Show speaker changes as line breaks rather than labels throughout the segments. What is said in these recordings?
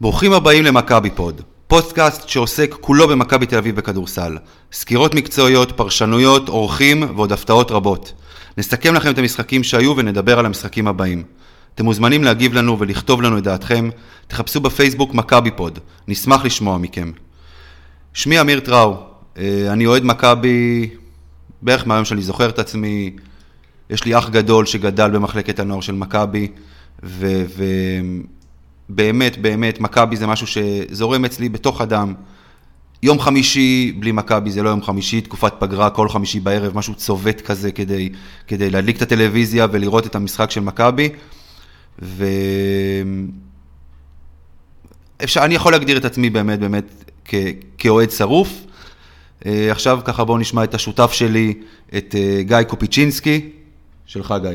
ברוכים הבאים למכבי פוד, פודקאסט שעוסק כולו במכבי תל אביב בכדורסל. סקירות מקצועיות, פרשנויות, אורחים ועוד הפתעות רבות. נסכם לכם את המשחקים שהיו ונדבר על המשחקים הבאים. אתם מוזמנים להגיב לנו ולכתוב לנו את דעתכם. תחפשו בפייסבוק מכבי פוד, נשמח לשמוע מכם. שמי אמיר טראו, אה, אני אוהד מכבי בערך מהיום שאני זוכר את עצמי. יש לי אח גדול שגדל במחלקת הנוער של מכבי, ובאמת, באמת, מכבי זה משהו שזורם אצלי בתוך הדם. יום חמישי בלי מכבי זה לא יום חמישי, תקופת פגרה, כל חמישי בערב, משהו צובט כזה כדי, כדי להדליק את הטלוויזיה ולראות את המשחק של מכבי. ו... אפשר, אני יכול להגדיר את עצמי באמת באמת כ... כאוהד שרוף. אה, עכשיו ככה בואו נשמע את השותף שלי, את אה, גיא קופיצ'ינסקי. שלך גיא.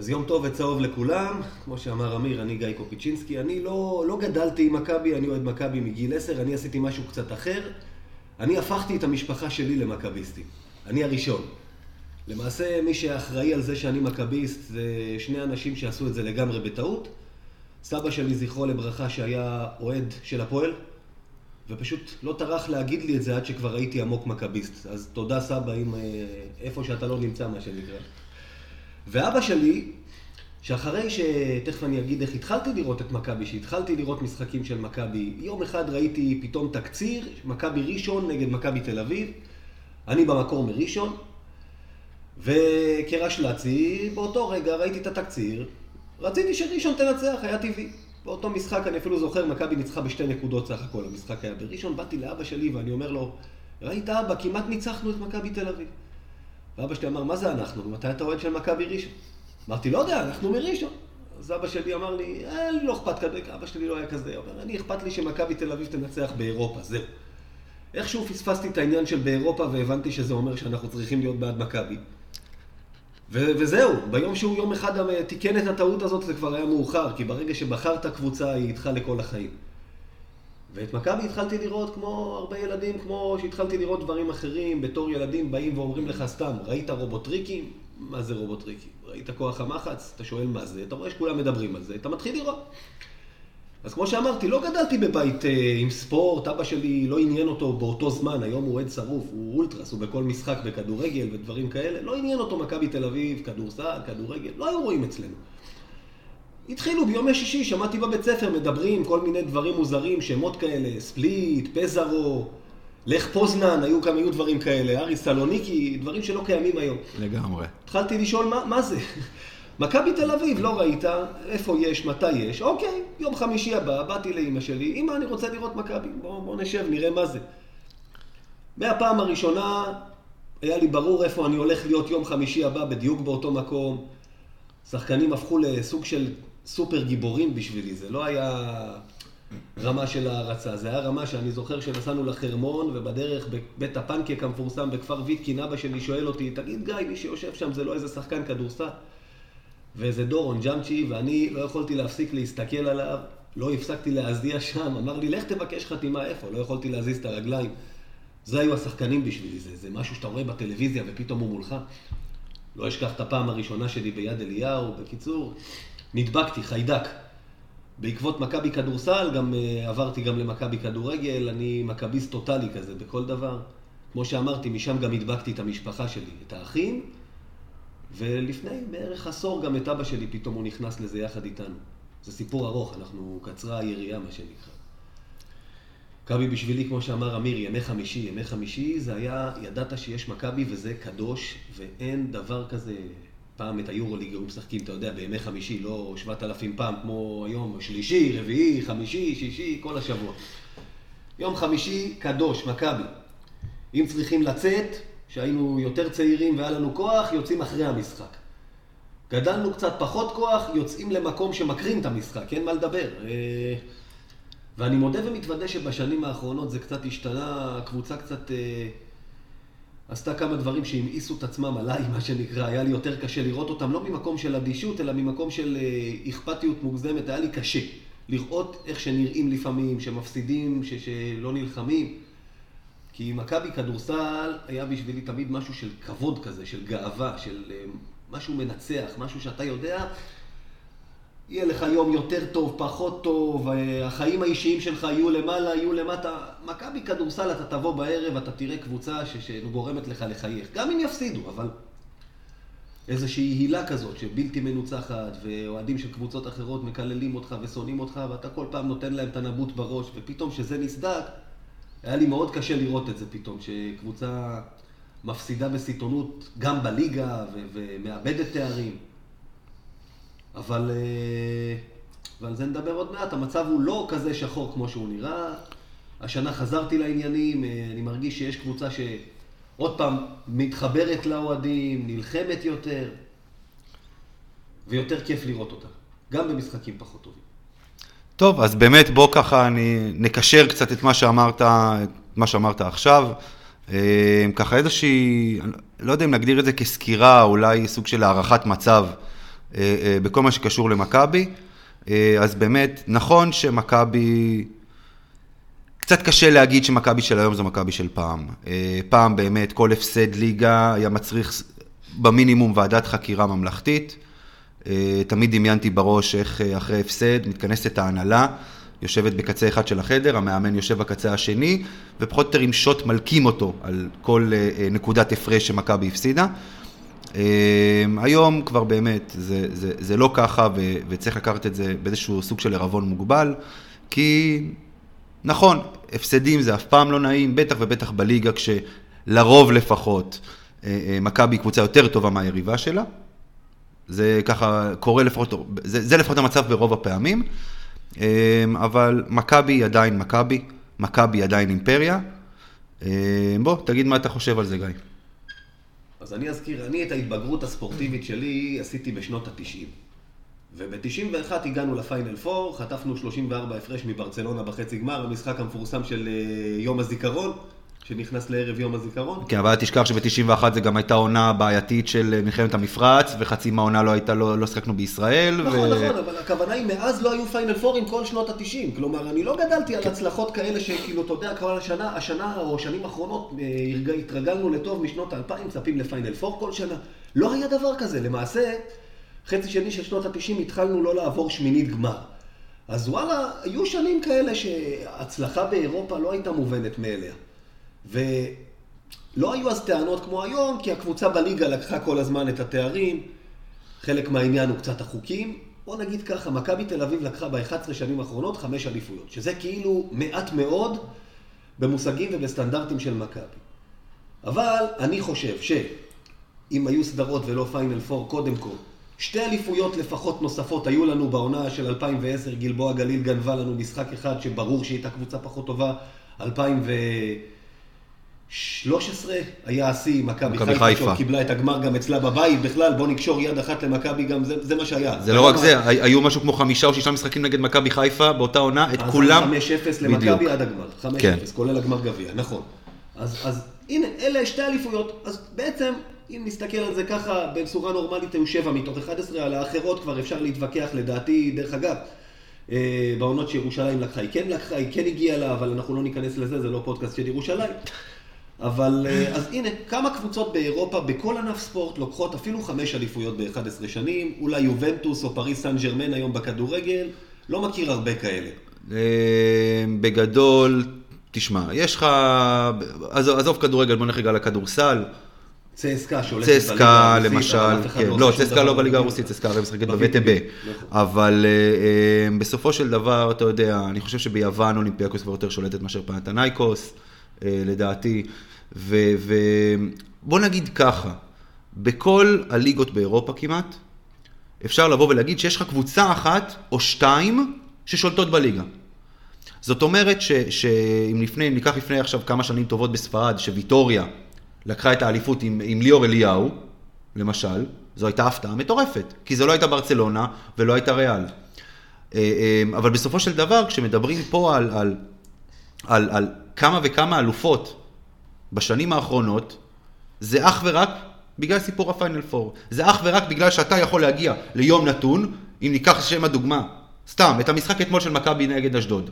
אז יום טוב וצהוב לכולם, כמו שאמר אמיר, אני גיא קופיצ'ינסקי, אני לא, לא גדלתי עם מכבי, אני אוהד מכבי מגיל 10, אני עשיתי משהו קצת אחר, אני הפכתי את המשפחה שלי למכביסטים, אני הראשון. למעשה, מי שאחראי על זה שאני מכביסט זה שני אנשים שעשו את זה לגמרי בטעות. סבא שלי, זכרו לברכה, שהיה אוהד של הפועל, ופשוט לא טרח להגיד לי את זה עד שכבר הייתי עמוק מכביסט. אז תודה סבא, אם אה, איפה שאתה לא נמצא, מה שנקרא. ואבא שלי, שאחרי שתכף אני אגיד איך התחלתי לראות את מכבי, שהתחלתי לראות משחקים של מכבי, יום אחד ראיתי פתאום תקציר, מכבי ראשון נגד מכבי תל אביב, אני במקור מראשון, וכרשל"צי, באותו רגע ראיתי את התקציר, רציתי שראשון תנצח, היה טבעי. באותו משחק, אני אפילו זוכר, מכבי ניצחה בשתי נקודות סך הכל, המשחק היה בראשון, באתי לאבא שלי ואני אומר לו, ראית אבא, כמעט ניצחנו את מכבי תל אביב. ואבא שלי אמר, מה זה אנחנו? מתי אתה אוהד של מכבי ראשון? אמרתי, לא יודע, אנחנו מראשון. אז אבא שלי אמר לי, אה, לי לא אכפת כזה, אבא שלי לא היה כזה, אבל אני אכפת לי שמכבי תל אביב תנצח באירופה, זהו. איכשהו פספסתי את העניין של באירופה והבנתי שזה אומר שאנחנו צריכים להיות בעד מכבי. ו- וזהו, ביום שהוא יום אחד תיקן את הטעות הזאת זה כבר היה מאוחר, כי ברגע שבחרת קבוצה היא איתך לכל החיים. ואת מכבי התחלתי לראות כמו הרבה ילדים, כמו שהתחלתי לראות דברים אחרים, בתור ילדים באים ואומרים לך סתם, ראית רובוטריקים? מה זה רובוטריקים? ראית כוח המחץ? אתה שואל מה זה, אתה רואה שכולם מדברים על זה, אתה מתחיל לראות. אז כמו שאמרתי, לא גדלתי בבית אה, עם ספורט, אבא שלי לא עניין אותו באותו זמן, היום הוא אוהד שרוף, הוא אולטרס, הוא בכל משחק בכדורגל ודברים כאלה, לא עניין אותו מכבי תל אביב, כדורסל, כדורגל, לא היו רואים אצלנו. התחילו ביומי שישי, שמעתי בבית ספר, מדברים כל מיני דברים מוזרים, שמות כאלה, ספליט, פזרו, לך פוזנן, היו כמה, היו דברים כאלה, ארי סלוניקי, דברים שלא קיימים היום.
לגמרי.
התחלתי לשאול מה, מה זה. מכבי תל אביב, לא ראית, איפה יש, מתי יש, אוקיי, יום חמישי הבא, באתי לאימא שלי, אמא, אני רוצה לראות מכבי, בוא, בוא נשב, נראה מה זה. מהפעם הראשונה היה לי ברור איפה אני הולך להיות יום חמישי הבא, בדיוק באותו מקום. שחקנים הפכו לסוג של סופר גיבורים בשבילי, זה לא היה רמה של הערצה, זה היה רמה שאני זוכר שנסענו לחרמון, ובדרך בבית הפנקק המפורסם בכפר ויטקין, אבא שלי שואל אותי, תגיד גיא, מי שיושב שם זה לא איזה שחקן כדורסל? ואיזה דורון ג'אמצ'י, ואני לא יכולתי להפסיק להסתכל עליו, לא הפסקתי להזיע שם, אמר לי, לך תבקש חתימה איפה, לא יכולתי להזיז את הרגליים. זה היו השחקנים בשבילי, זה, זה משהו שאתה רואה בטלוויזיה ופתאום הוא מולך. לא אשכח את הפעם הראשונה שלי ביד אליהו, בקיצור, נדבקתי, חיידק. בעקבות מכבי כדורסל, גם uh, עברתי גם למכבי כדורגל, אני מכביסט טוטאלי כזה בכל דבר. כמו שאמרתי, משם גם הדבקתי את המשפחה שלי, את האחים, ולפני בערך עשור גם את אבא שלי, פתאום הוא נכנס לזה יחד איתנו. זה סיפור ארוך, אנחנו קצרה היריעה, מה שנקרא. מכבי בשבילי, כמו שאמר אמיר, ימי חמישי. ימי חמישי זה היה, ידעת שיש מכבי וזה קדוש, ואין דבר כזה. פעם את היורוליג היו משחקים, אתה יודע, בימי חמישי, לא שבעת אלפים פעם כמו היום, שלישי, רביעי, חמישי, שישי, כל השבוע. יום חמישי, קדוש, מכבי. אם צריכים לצאת, שהיינו יותר צעירים והיה לנו כוח, יוצאים אחרי המשחק. גדלנו קצת פחות כוח, יוצאים למקום שמקרין את המשחק, אין מה לדבר. אה, ואני מודה ומתוודה שבשנים האחרונות זה קצת השתנה, הקבוצה קצת אה, עשתה כמה דברים שהמאיסו את עצמם עליי, מה שנקרא, היה לי יותר קשה לראות אותם, לא ממקום של אדישות, אלא ממקום של אה, אכפתיות מוגזמת, היה לי קשה לראות איך שנראים לפעמים, שמפסידים, ש- שלא נלחמים. כי מכבי כדורסל היה בשבילי תמיד משהו של כבוד כזה, של גאווה, של אה, משהו מנצח, משהו שאתה יודע, יהיה לך יום יותר טוב, פחות טוב, אה, החיים האישיים שלך יהיו למעלה, יהיו למטה. מכבי כדורסל, אתה תבוא בערב, אתה תראה קבוצה ש- שגורמת לך לחייך. גם אם יפסידו, אבל איזושהי הילה כזאת שבלתי מנוצחת, ואוהדים של קבוצות אחרות מקללים אותך ושונאים אותך, ואתה כל פעם נותן להם את הנבוט בראש, ופתאום כשזה נסדק, היה לי מאוד קשה לראות את זה פתאום, שקבוצה מפסידה בסיטונות גם בליגה ו- ומאבדת תארים. אבל אה, ועל זה נדבר עוד מעט, המצב הוא לא כזה שחור כמו שהוא נראה. השנה חזרתי לעניינים, אה, אני מרגיש שיש קבוצה שעוד פעם מתחברת לאוהדים, נלחמת יותר, ויותר כיף לראות אותה, גם במשחקים פחות טובים.
טוב, אז באמת בוא ככה אני נקשר קצת את מה שאמרת, את מה שאמרת עכשיו. אה, ככה איזושהי, לא יודע אם נגדיר את זה כסקירה, אולי סוג של הערכת מצב בכל מה שקשור למכבי. אה, אז באמת, נכון שמכבי... קצת קשה להגיד שמכבי של היום זו מכבי של פעם. אה, פעם באמת כל הפסד ליגה היה מצריך במינימום ועדת חקירה ממלכתית. אה, תמיד דמיינתי בראש איך אה, אחרי הפסד מתכנסת ההנהלה, יושבת בקצה אחד של החדר, המאמן יושב בקצה השני, ופחות או יותר עם שוט מלקים אותו על כל אה, אה, נקודת הפרש שמכבי הפסידה. אה, היום כבר באמת, זה, זה, זה לא ככה, ו, וצריך לקחת את זה באיזשהו סוג של ערבון מוגבל, כי נכון, הפסדים זה אף פעם לא נעים, בטח ובטח בליגה, כשלרוב לפחות אה, אה, מכבי היא קבוצה יותר טובה מהיריבה שלה. זה ככה קורה לפחות, זה, זה לפחות המצב ברוב הפעמים, אה, אבל מכבי היא עדיין מכבי, מכבי היא עדיין אימפריה. אה, בוא, תגיד מה אתה חושב על זה, גיא.
אז אני אזכיר, אני את ההתבגרות הספורטיבית שלי עשיתי בשנות ה-90. וב-91 הגענו לפיינל 4, חטפנו 34 הפרש מברצלונה בחצי גמר, המשחק המפורסם של אה, יום הזיכרון, שנכנס לערב יום הזיכרון.
כן, אבל אל תשכח שב-91 זה גם הייתה עונה בעייתית של אה, מלחמת המפרץ, וחצי מהעונה לא הייתה, לא, לא שיחקנו בישראל.
נכון, נכון, אבל הכוונה היא, מאז לא היו פיינל פורים כל שנות ה-90. כלומר, אני לא גדלתי על הצלחות כאלה שכאילו, אתה יודע, כל השנה, השנה או השנים האחרונות, אה, התרגלנו לטוב משנות ה-2000, מצפים לפיינל פור כל שנה. לא היה דבר כזה. למעשה, חצי שני של שנות ה-90 התחלנו לא לעבור שמינית גמר. אז וואלה, היו שנים כאלה שהצלחה באירופה לא הייתה מובנת מאליה. ולא היו אז טענות כמו היום, כי הקבוצה בליגה לקחה כל הזמן את התארים, חלק מהעניין הוא קצת החוקים. בוא נגיד ככה, מכבי תל אביב לקחה ב-11 שנים האחרונות חמש אליפויות, שזה כאילו מעט מאוד במושגים ובסטנדרטים של מכבי. אבל אני חושב שאם היו סדרות ולא פיינל פור, קודם כל, שתי אליפויות לפחות נוספות היו לנו בעונה של 2010, גלבוע גליל גנבה לנו משחק אחד שברור שהיא הייתה קבוצה פחות טובה, 2013 היה השיא, מכבי חיפה. שקיבלה את הגמר גם אצלה בבית, בכלל בוא נקשור יד אחת למכבי גם, זה, זה מה שהיה.
זה לא רק זה, הי- היו משהו כמו חמישה או שישה משחקים נגד מכבי חיפה באותה עונה, את
אז
כולם.
5-0
בדיוק.
למכבי עד הגמר. 5-0,
כן.
כולל הגמר גביע, נכון. אז, אז הנה, אלה שתי אליפויות. אז בעצם, אם נסתכל על זה ככה, בצורה נורמלית היו 7 מתוך 11, על האחרות כבר אפשר להתווכח, לדעתי, דרך אגב. אה, בעונות שירושלים לקחה, היא כן לקחה, היא כן הגיעה לה, אבל אנחנו לא ניכנס לזה, זה לא פודקאסט של ירושלים. אבל אה, אז הנה, כמה קבוצות באירופה, בכל ענף ספורט, לוקחות אפילו חמש אליפויות ב-11 שנים, אולי יובנטוס או פריס סן ג'רמן היום בכדורגל, לא מכיר הרבה כאלה.
אה, בגדול, תשמע, יש לך, עזוב, עזוב כדורגל, בוא נלך רגע לכדורסל.
צסקה שהולכת
צסקה למשל,
אחד
כן,
לא
לא, צסקה
דבר
לא בליגה. הרוסית, צסקה הרי משחקת
בוויטב,
בווטב.
נכון.
אבל אה, בסופו של דבר, אתה יודע, אני חושב שביוון אולימפיאקוס כבר יותר שולטת מאשר פנתנייקוס, לדעתי. ובוא נגיד ככה, בכל הליגות באירופה כמעט, אפשר לבוא ולהגיד שיש לך קבוצה אחת או שתיים ששולטות בליגה. זאת אומרת שאם לפני, ניקח לפני עכשיו כמה שנים טובות בספרד, שוויטוריה לקחה את האליפות עם, עם ליאור אליהו, למשל, זו הייתה הפתעה מטורפת, כי זו לא הייתה ברצלונה ולא הייתה ריאל. אה, אה, אבל בסופו של דבר, כשמדברים פה על, על, על, על כמה וכמה אלופות בשנים האחרונות, זה אך ורק בגלל סיפור הפיינל פור. זה אך ורק בגלל שאתה יכול להגיע ליום נתון, אם ניקח לשם הדוגמה, סתם, את המשחק אתמול של מכבי נגד אשדוד.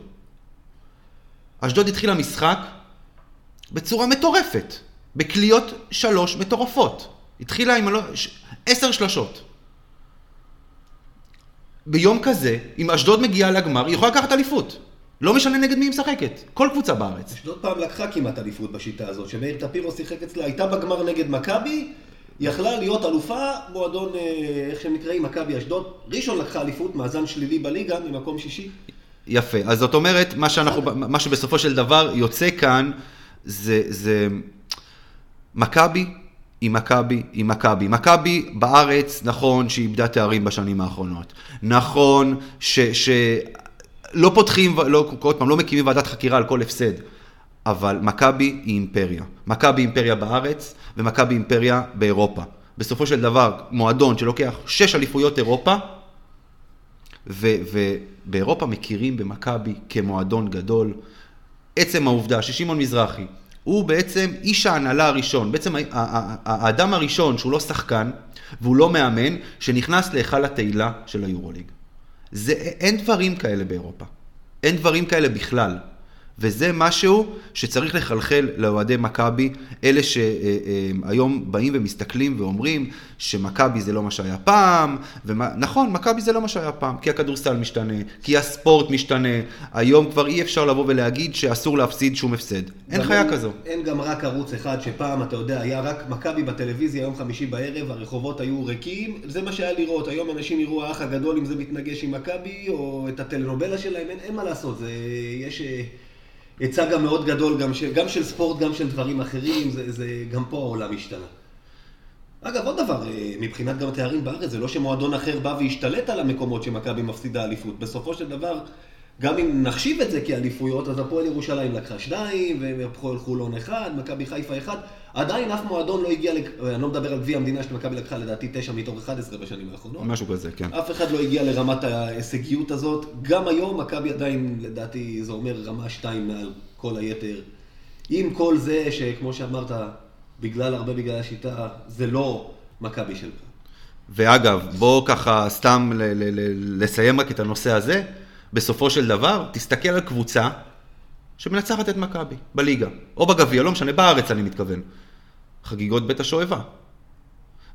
אשדוד התחילה משחק בצורה מטורפת, בקליות שלוש מטורפות. התחילה עם. עשר שלשות. ביום כזה, אם אשדוד מגיעה לגמר, היא יכולה לקחת אליפות. לא משנה נגד מי היא משחקת, כל קבוצה בארץ.
אשדוד פעם לקחה כמעט אליפות בשיטה הזאת, שמאיר טפירו שיחק אצלה, הייתה בגמר נגד מכבי, יכלה להיות אלופה, מועדון, אה, איך שהם נקראים, מכבי אשדוד. ראשון לקחה אליפות, מאזן שלילי בליגה, ממקום שישי.
יפה. אז זאת אומרת, מה, שאנחנו, מה שבסופו של דבר יוצא כאן, זה, זה מכבי היא מכבי היא מכבי. מכבי בארץ, נכון שהיא איבדה תארים בשנים האחרונות. נכון ש... ש... לא פותחים, לא, עוד פעם, לא מקימים ועדת חקירה על כל הפסד. אבל מכבי היא אימפריה. מכבי אימפריה בארץ, ומכבי אימפריה באירופה. בסופו של דבר, מועדון שלוקח שש אליפויות אירופה, ובאירופה מכירים במכבי כמועדון גדול. עצם העובדה ששמעון מזרחי הוא בעצם איש ההנהלה הראשון, בעצם האדם הראשון שהוא לא שחקן והוא לא מאמן, שנכנס להיכל התהילה של היורוליג. זה, אין דברים כאלה באירופה. אין דברים כאלה בכלל. וזה משהו שצריך לחלחל לאוהדי מכבי, אלה שהיום באים ומסתכלים ואומרים שמכבי זה לא מה שהיה פעם, ומה, נכון, מכבי זה לא מה שהיה פעם, כי הכדורסל משתנה, כי הספורט משתנה, היום כבר אי אפשר לבוא ולהגיד שאסור להפסיד שום הפסד. אין חיה כזו.
אין גם רק ערוץ אחד שפעם, אתה יודע, היה רק מכבי בטלוויזיה, יום חמישי בערב, הרחובות היו ריקים, זה מה שהיה לראות. היום אנשים יראו האח הגדול אם זה מתנגש עם מכבי, או את הטלנובלה שלהם, אין, אין מה לעשות, זה, יש... היצע גם מאוד גדול, גם של, גם של ספורט, גם של דברים אחרים, זה, זה, גם פה העולם השתנה. אגב, עוד דבר, אה, מבחינת גם תארים בארץ, זה לא שמועדון אחר בא והשתלט על המקומות שמכבי מפסידה אליפות. בסופו של דבר, גם אם נחשיב את זה כאליפויות, אז הפועל ירושלים לקחה שניים, והפועל חולון אחד, מכבי חיפה אחד. עדיין אף מועדון לא הגיע, אני לא מדבר על גביע המדינה שמכבי לקחה לדעתי תשע מתוך 11 בשנים האחרונות.
משהו כזה, כן.
אף אחד לא הגיע לרמת ההישגיות הזאת. גם היום מכבי עדיין, לדעתי, זה אומר רמה שתיים מעל כל היתר. עם כל זה שכמו שאמרת, בגלל, הרבה בגלל השיטה, זה לא מכבי של פעם.
ואגב, בוא ככה סתם ל- ל- ל- לסיים רק את הנושא הזה. בסופו של דבר, תסתכל על קבוצה שמנצחת את מכבי בליגה, או בגביע, לא משנה, בארץ אני מתכוון. חגיגות בית השואבה.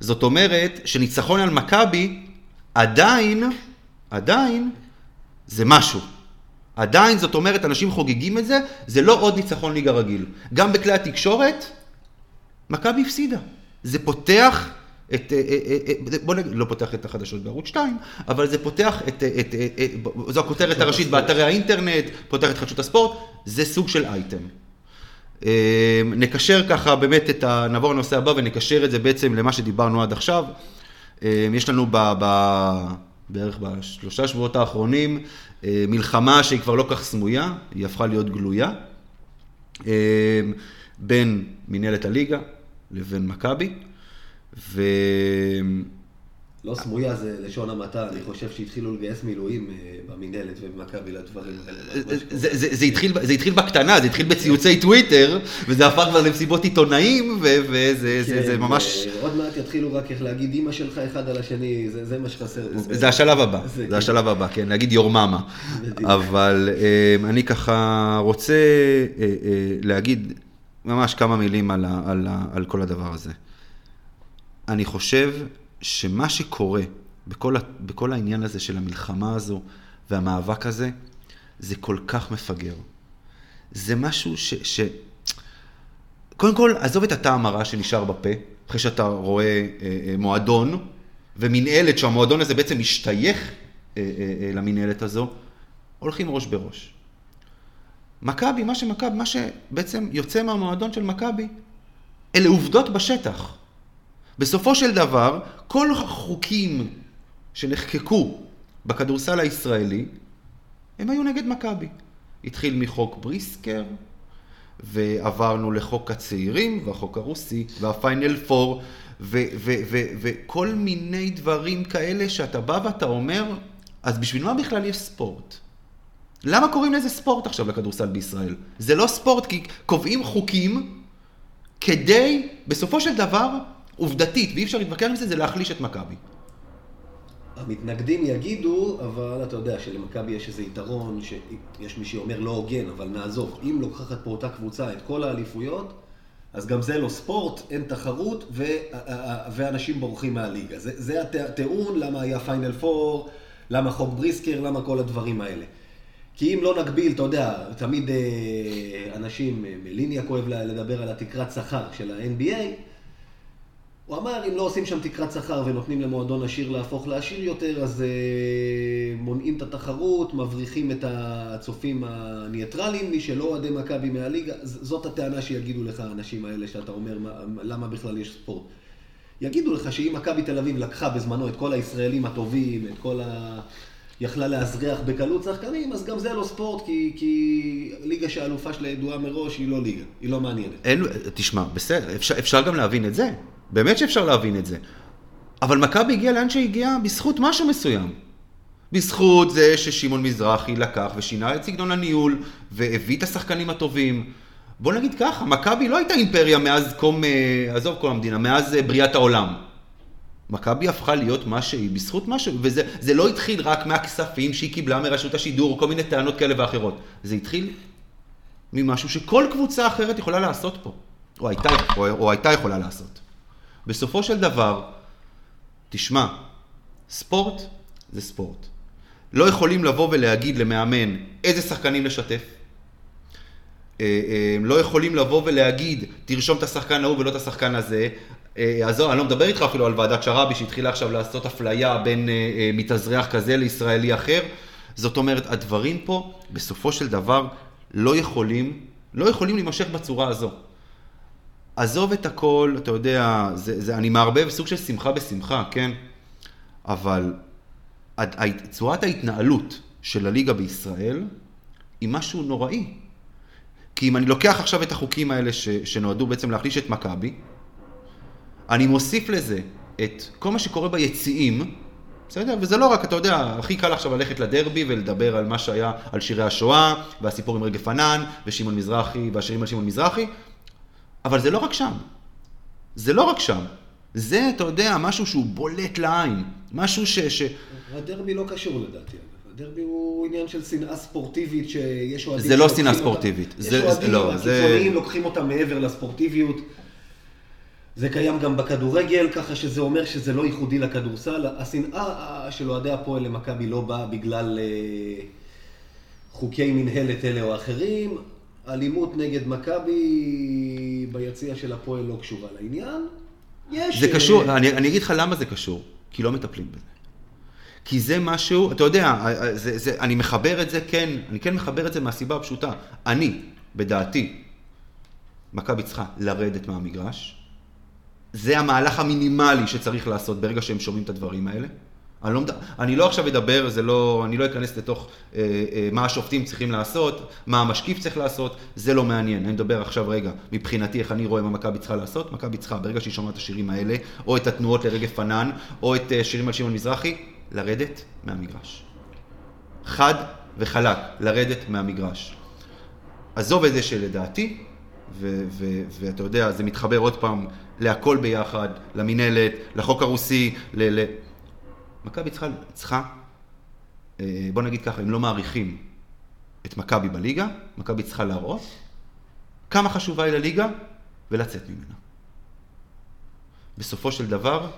זאת אומרת שניצחון על מכבי עדיין, עדיין, זה משהו. עדיין, זאת אומרת, אנשים חוגגים את זה, זה לא עוד ניצחון ליגה רגיל. גם בכלי התקשורת, מכבי הפסידה. זה פותח את, אה, אה, אה, בוא נגיד, לא פותח את החדשות בערוץ 2, אבל זה פותח את, את, את זו הכותרת הראשית באתרי האינטרנט, פותח את חדשות הספורט, זה סוג של אייטם. נקשר ככה באמת את ה... נעבור לנושא הבא ונקשר את זה בעצם למה שדיברנו עד עכשיו. יש לנו ב, ב, בערך בשלושה שבועות האחרונים מלחמה שהיא כבר לא כך סמויה, היא הפכה להיות גלויה, בין מנהלת הליגה לבין מכבי. ו...
לא סמויה זה לשון המעטה, אני חושב שהתחילו לגייס מילואים אה, במינהלת ובמכבי לדברים האלה.
זה התחיל בקטנה, זה התחיל בציוצי טוויטר, וזה הפך כבר למסיבות עיתונאים, וזה
כן,
ממש...
עוד מעט יתחילו רק איך להגיד אימא שלך אחד על השני, זה מה שחסר.
זה השלב הבא, זה. השלב הבא, כן, להגיד יור מאמה. אבל אה, אני ככה רוצה אה, להגיד ממש כמה מילים על כל הדבר הזה. אני חושב שמה שקורה בכל, בכל העניין הזה של המלחמה הזו והמאבק הזה, זה כל כך מפגר. זה משהו ש... ש... קודם כל, עזוב את הטעם הרע שנשאר בפה, אחרי שאתה רואה אה, אה, מועדון, ומנהלת שהמועדון הזה בעצם משתייך אה, אה, אה, למנהלת הזו, הולכים ראש בראש. מכבי, מה שמכבי, מה שבעצם יוצא מהמועדון של מכבי, אלה עובדות בשטח. בסופו של דבר, כל החוקים שנחקקו בכדורסל הישראלי, הם היו נגד מכבי. התחיל מחוק בריסקר, ועברנו לחוק הצעירים, והחוק הרוסי, והפיינל פור, וכל מיני דברים כאלה שאתה בא ואתה אומר, אז בשביל מה בכלל יש ספורט? למה קוראים לזה ספורט עכשיו לכדורסל בישראל? זה לא ספורט כי קובעים חוקים כדי, בסופו של דבר, עובדתית, ואי אפשר להתווכח עם זה, זה להחליש את מכבי.
המתנגדים יגידו, אבל אתה יודע שלמכבי יש איזה יתרון, שיש מי שאומר לא הוגן, אבל נעזוב. אם לוקחת פה אותה קבוצה את כל האליפויות, אז גם זה לא ספורט, אין תחרות, ו- ואנשים בורחים מהליגה. זה, זה הטיעון למה היה פיינל פור, למה חוק בריסקר, למה כל הדברים האלה. כי אם לא נגביל, אתה יודע, תמיד אה, אנשים, אה, מליניאק אוהב לדבר על התקרת שכר של ה-NBA, הוא אמר, אם לא עושים שם תקרת שכר ונותנים למועדון עשיר להפוך לעשיר יותר, אז אה, מונעים את התחרות, מבריחים את הצופים הניטרלים, מי שלא אוהדי מכבי מהליגה. זאת הטענה שיגידו לך האנשים האלה, שאתה אומר, מה, למה בכלל יש ספורט. יגידו לך שאם מכבי תל אביב לקחה בזמנו את כל הישראלים הטובים, את כל ה... יכלה לאזרח בקלות שחקנים, אז גם זה לא ספורט, כי, כי ליגה שהאלופה שלה ידועה מראש, היא לא ליגה, היא לא מעניינת.
אין, תשמע, בסדר, אפשר, אפשר גם להבין את זה. באמת שאפשר להבין את זה. אבל מכבי הגיעה לאן שהגיעה בזכות משהו מסוים. בזכות זה ששמעון מזרחי לקח ושינה את סגנון הניהול, והביא את השחקנים הטובים. בוא נגיד ככה, מכבי לא הייתה אימפריה מאז קום, אה, עזוב כל המדינה, מאז אה, בריאת העולם. מכבי הפכה להיות מה שהיא בזכות משהו, וזה לא התחיל רק מהכספים שהיא קיבלה מרשות השידור, כל מיני טענות כאלה ואחרות. זה התחיל ממשהו שכל קבוצה אחרת יכולה לעשות פה, או הייתה, או, או הייתה יכולה לעשות. בסופו של דבר, תשמע, ספורט זה ספורט. לא יכולים לבוא ולהגיד למאמן איזה שחקנים לשתף. אה, אה, לא יכולים לבוא ולהגיד, תרשום את השחקן ההוא ולא את השחקן הזה. אה, אני לא מדבר איתך אפילו על ועדת שראבי שהתחילה עכשיו לעשות אפליה בין מתאזרח כזה לישראלי אחר. זאת אומרת, הדברים פה, בסופו של דבר, לא יכולים, לא יכולים להימשך בצורה הזו. עזוב את הכל, אתה יודע, זה, זה, אני מערבב סוג של שמחה בשמחה, כן? אבל צורת ההתנהלות של הליגה בישראל היא משהו נוראי. כי אם אני לוקח עכשיו את החוקים האלה ש, שנועדו בעצם להחליש את מכבי, אני מוסיף לזה את כל מה שקורה ביציעים, בסדר? וזה לא רק, אתה יודע, הכי קל עכשיו ללכת לדרבי ולדבר על מה שהיה, על שירי השואה, והסיפור עם רגב פנן, ושמעון מזרחי, והשירים על שמעון מזרחי, אבל זה לא רק שם. זה לא רק שם. זה, אתה יודע, משהו שהוא בולט לעין. משהו ש... ש...
הדרבי לא קשור לדעתי. הדרבי הוא עניין של שנאה ספורטיבית שיש אוהדים...
זה לא שנאה ספורטיבית.
יש אוהדים לא, הקיצוניים זה... לוקחים אותם מעבר לספורטיביות. זה קיים גם בכדורגל, ככה שזה אומר שזה לא ייחודי לכדורסל. השנאה של אוהדי הפועל למכבי לא באה בגלל אה, חוקי מנהלת אלה או אחרים. אלימות נגד מכבי ביציע של הפועל לא קשורה לעניין.
יש... זה קשור, אה, אני, אני אגיד לך למה זה קשור, כי לא מטפלים בזה. כי זה משהו, אתה יודע, אה, אה, זה, זה, אני מחבר את זה, כן, אני כן מחבר את זה מהסיבה הפשוטה. אני, בדעתי, מכבי צריכה לרדת מהמגרש. זה המהלך המינימלי שצריך לעשות ברגע שהם שומעים את הדברים האלה. אני לא, אני לא עכשיו אדבר, זה לא, אני לא אכנס לתוך אה, אה, מה השופטים צריכים לעשות, מה המשקיף צריך לעשות, זה לא מעניין. אני מדבר עכשיו רגע, מבחינתי, איך אני רואה מה מכבי צריכה לעשות. מכבי צריכה, ברגע שהיא שומעת את השירים האלה, או את התנועות לרגב פנן, או את אה, שירים על שמעון מזרחי, לרדת מהמגרש. חד וחלק, לרדת מהמגרש. עזוב את זה שלדעתי, ואתה יודע, זה מתחבר עוד פעם להכל ביחד, למינהלת, לחוק הרוסי, ל... ל- מכבי צריכה, צריכה, אה, בוא נגיד ככה, אם לא מעריכים את מכבי בליגה, מכבי צריכה להראות כמה חשובה היא לליגה ולצאת ממנה. בסופו של דבר,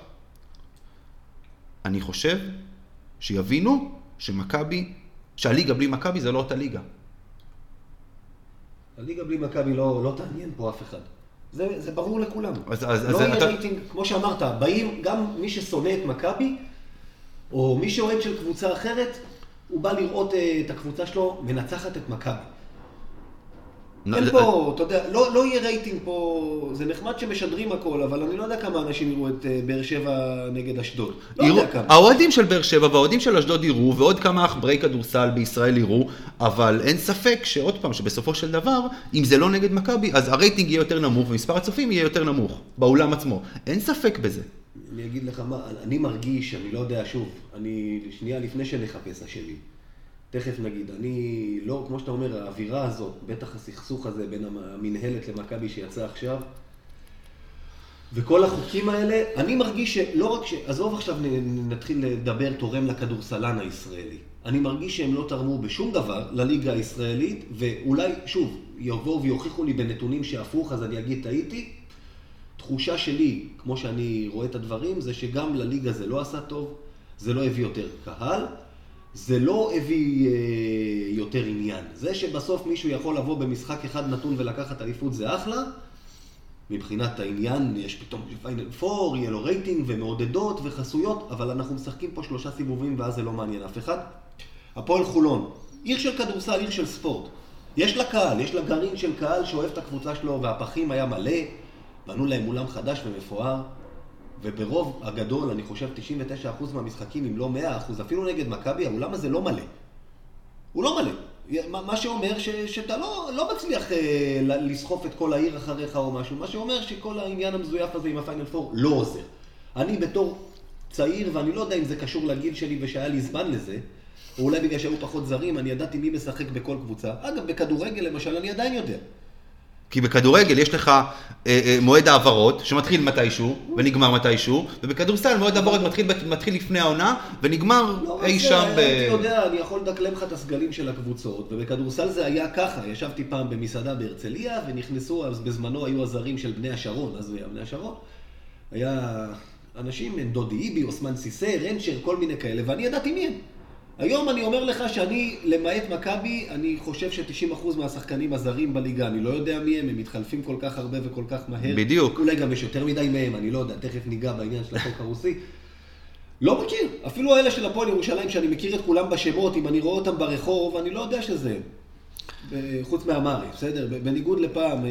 אני חושב שיבינו שמכבי, שהליגה בלי מכבי זה לא אותה ליגה.
הליגה בלי מכבי לא, לא תעניין פה אף אחד. זה, זה ברור לכולם. אז, אז, לא אז יהיה אתה... רייטינג, כמו שאמרת, באים, גם מי ששונא את מכבי, או מי שאוהד של קבוצה אחרת, הוא בא לראות אה, את הקבוצה שלו מנצחת את מכבי. אין פה, אתה יודע, לא, לא יהיה רייטינג פה, זה נחמד שמשדרים הכל, אבל אני לא יודע כמה אנשים יראו את אה, באר שבע נגד אשדוד. לא יודע כמה.
האוהדים של באר שבע והאוהדים של אשדוד יראו, ועוד כמה עכברי כדורסל בישראל יראו, אבל אין ספק שעוד פעם, שבסופו של דבר, אם זה לא נגד מכבי, אז הרייטינג יהיה יותר נמוך, ומספר הצופים יהיה יותר נמוך, באולם עצמו. אין ספק בזה.
אני אגיד לך מה, אני מרגיש, אני לא יודע, שוב, אני, שנייה לפני שנחפש אשמים, תכף נגיד, אני לא, כמו שאתה אומר, האווירה הזאת, בטח הסכסוך הזה בין המינהלת למכבי שיצא עכשיו, וכל החוקים האלה, אני מרגיש שלא רק ש... עזוב עכשיו נתחיל לדבר תורם לכדורסלן הישראלי. אני מרגיש שהם לא תרמו בשום דבר לליגה הישראלית, ואולי, שוב, יבואו ויוכיחו לי בנתונים שהפוך, אז אני אגיד טעיתי, תחושה שלי, כמו שאני רואה את הדברים, זה שגם לליגה זה לא עשה טוב, זה לא הביא יותר קהל, זה לא הביא אה, יותר עניין. זה שבסוף מישהו יכול לבוא במשחק אחד נתון ולקחת אליפות זה אחלה. מבחינת העניין, יש פתאום פיינל פור, יהיה לו רייטינג ומעודדות וחסויות, אבל אנחנו משחקים פה שלושה סיבובים ואז זה לא מעניין אף אחד. הפועל חולון, עיר של כדורסל, עיר של ספורט. יש לה קהל, יש לה גרעין של קהל שאוהב את הקבוצה שלו, והפחים היה מלא, בנו להם אולם חדש ומפואר, וברוב הגדול, אני חושב 99% מהמשחקים, אם לא 100%, אפילו נגד מכבי, האולם הזה לא מלא. הוא לא מלא. מה שאומר ש, שאתה לא, לא מצליח אה, לסחוף את כל העיר אחריך או משהו, מה שאומר שכל העניין המזויף הזה עם הפיינל פור לא עוזר. אני בתור צעיר, ואני לא יודע אם זה קשור לגיל שלי ושהיה לי זמן לזה, או אולי בגלל שהיו פחות זרים, אני ידעתי מי משחק בכל קבוצה. אגב, בכדורגל למשל, אני עדיין יודע.
כי בכדורגל יש לך אה, אה, מועד העברות, שמתחיל מתישהו ונגמר מתישהו, ובכדורסל מועד העברות מתחיל, מתחיל לפני העונה ונגמר
לא,
אי שם ב...
אני יודע, אני יכול לדקלם לך את הסגלים של הקבוצות, ובכדורסל זה היה ככה, ישבתי פעם במסעדה בהרצליה, ונכנסו, אז בזמנו היו הזרים של בני השרון, אז היה בני השרון. היה אנשים, דודי איבי, אוסמן סיסר, רנצ'ר, כל מיני כאלה, ואני ידעתי מי הם. היום אני אומר לך שאני, למעט מכבי, אני חושב ש-90% מהשחקנים הזרים בליגה, אני לא יודע מי הם, הם מתחלפים כל כך הרבה וכל כך מהר.
בדיוק.
אולי גם יש יותר מדי מהם, אני לא יודע, תכף ניגע בעניין של החוק הרוסי. לא מכיר. אפילו אלה של הפועל ירושלים, שאני מכיר את כולם בשמות, אם אני רואה אותם ברחוב, אני לא יודע שזה הם. חוץ מהמרי, בסדר? בניגוד לפעם, אה,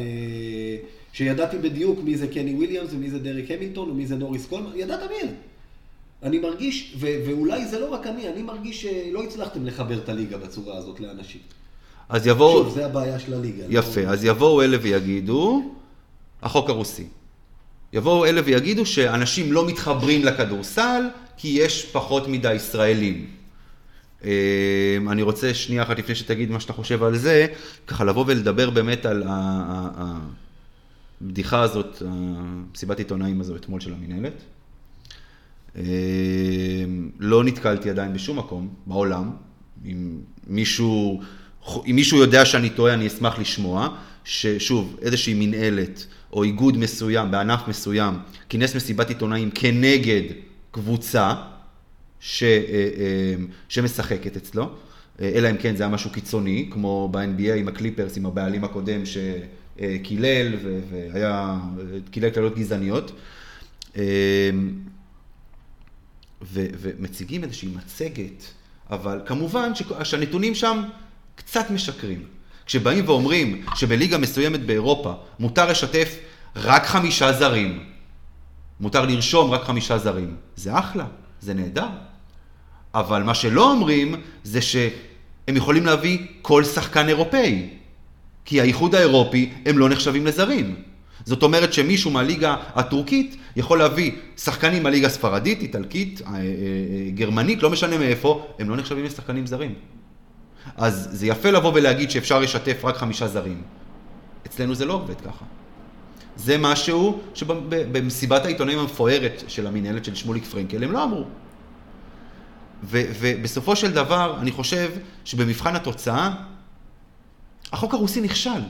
שידעתי בדיוק מי זה קני וויליאמס ומי זה דריק המילטון ומי זה נוריס קולמן, ידעת מי הם. אני מרגיש, ו- ואולי זה לא רק אני, אני מרגיש שלא הצלחתם לחבר את הליגה בצורה הזאת לאנשים.
אז יבואו...
שוב, זה הבעיה של הליגה.
יפה,
לא...
אז יבואו אלה ויגידו, החוק הרוסי. יבואו אלה ויגידו שאנשים לא מתחברים לכדורסל כי יש פחות מדי ישראלים. אה, אני רוצה שנייה אחת לפני שתגיד מה שאתה חושב על זה, ככה לבוא ולדבר באמת על הבדיחה הזאת, מסיבת עיתונאים הזו אתמול של המינהלת. אמ, לא נתקלתי עדיין בשום מקום בעולם. אם מישהו, אם מישהו יודע שאני טועה, אני אשמח לשמוע, ששוב, איזושהי מנהלת או איגוד מסוים בענף מסוים כינס מסיבת עיתונאים כנגד קבוצה ש, אה, אמ, שמשחקת אצלו, אלא אם כן זה היה משהו קיצוני, כמו ב-NBA עם הקליפרס, עם הבעלים הקודם שקילל והיה, קילל קללות גזעניות. ו- ומציגים איזושהי מצגת, אבל כמובן שהנתונים שם קצת משקרים. כשבאים ואומרים שבליגה מסוימת באירופה מותר לשתף רק חמישה זרים, מותר לרשום רק חמישה זרים, זה אחלה, זה נהדר. אבל מה שלא אומרים זה שהם יכולים להביא כל שחקן אירופאי, כי האיחוד האירופי הם לא נחשבים לזרים. זאת אומרת שמישהו מהליגה הטורקית יכול להביא שחקנים מהליגה הספרדית, איטלקית, אה, אה, אה, גרמנית, לא משנה מאיפה, הם לא נחשבים לשחקנים זרים. אז זה יפה לבוא ולהגיד שאפשר לשתף רק חמישה זרים. אצלנו זה לא עובד ככה. זה משהו שבמסיבת העיתונאים המפוארת של המנהלת של שמוליק פרנקל הם לא אמרו. ו- ובסופו של דבר, אני חושב שבמבחן התוצאה, החוק הרוסי נכשל.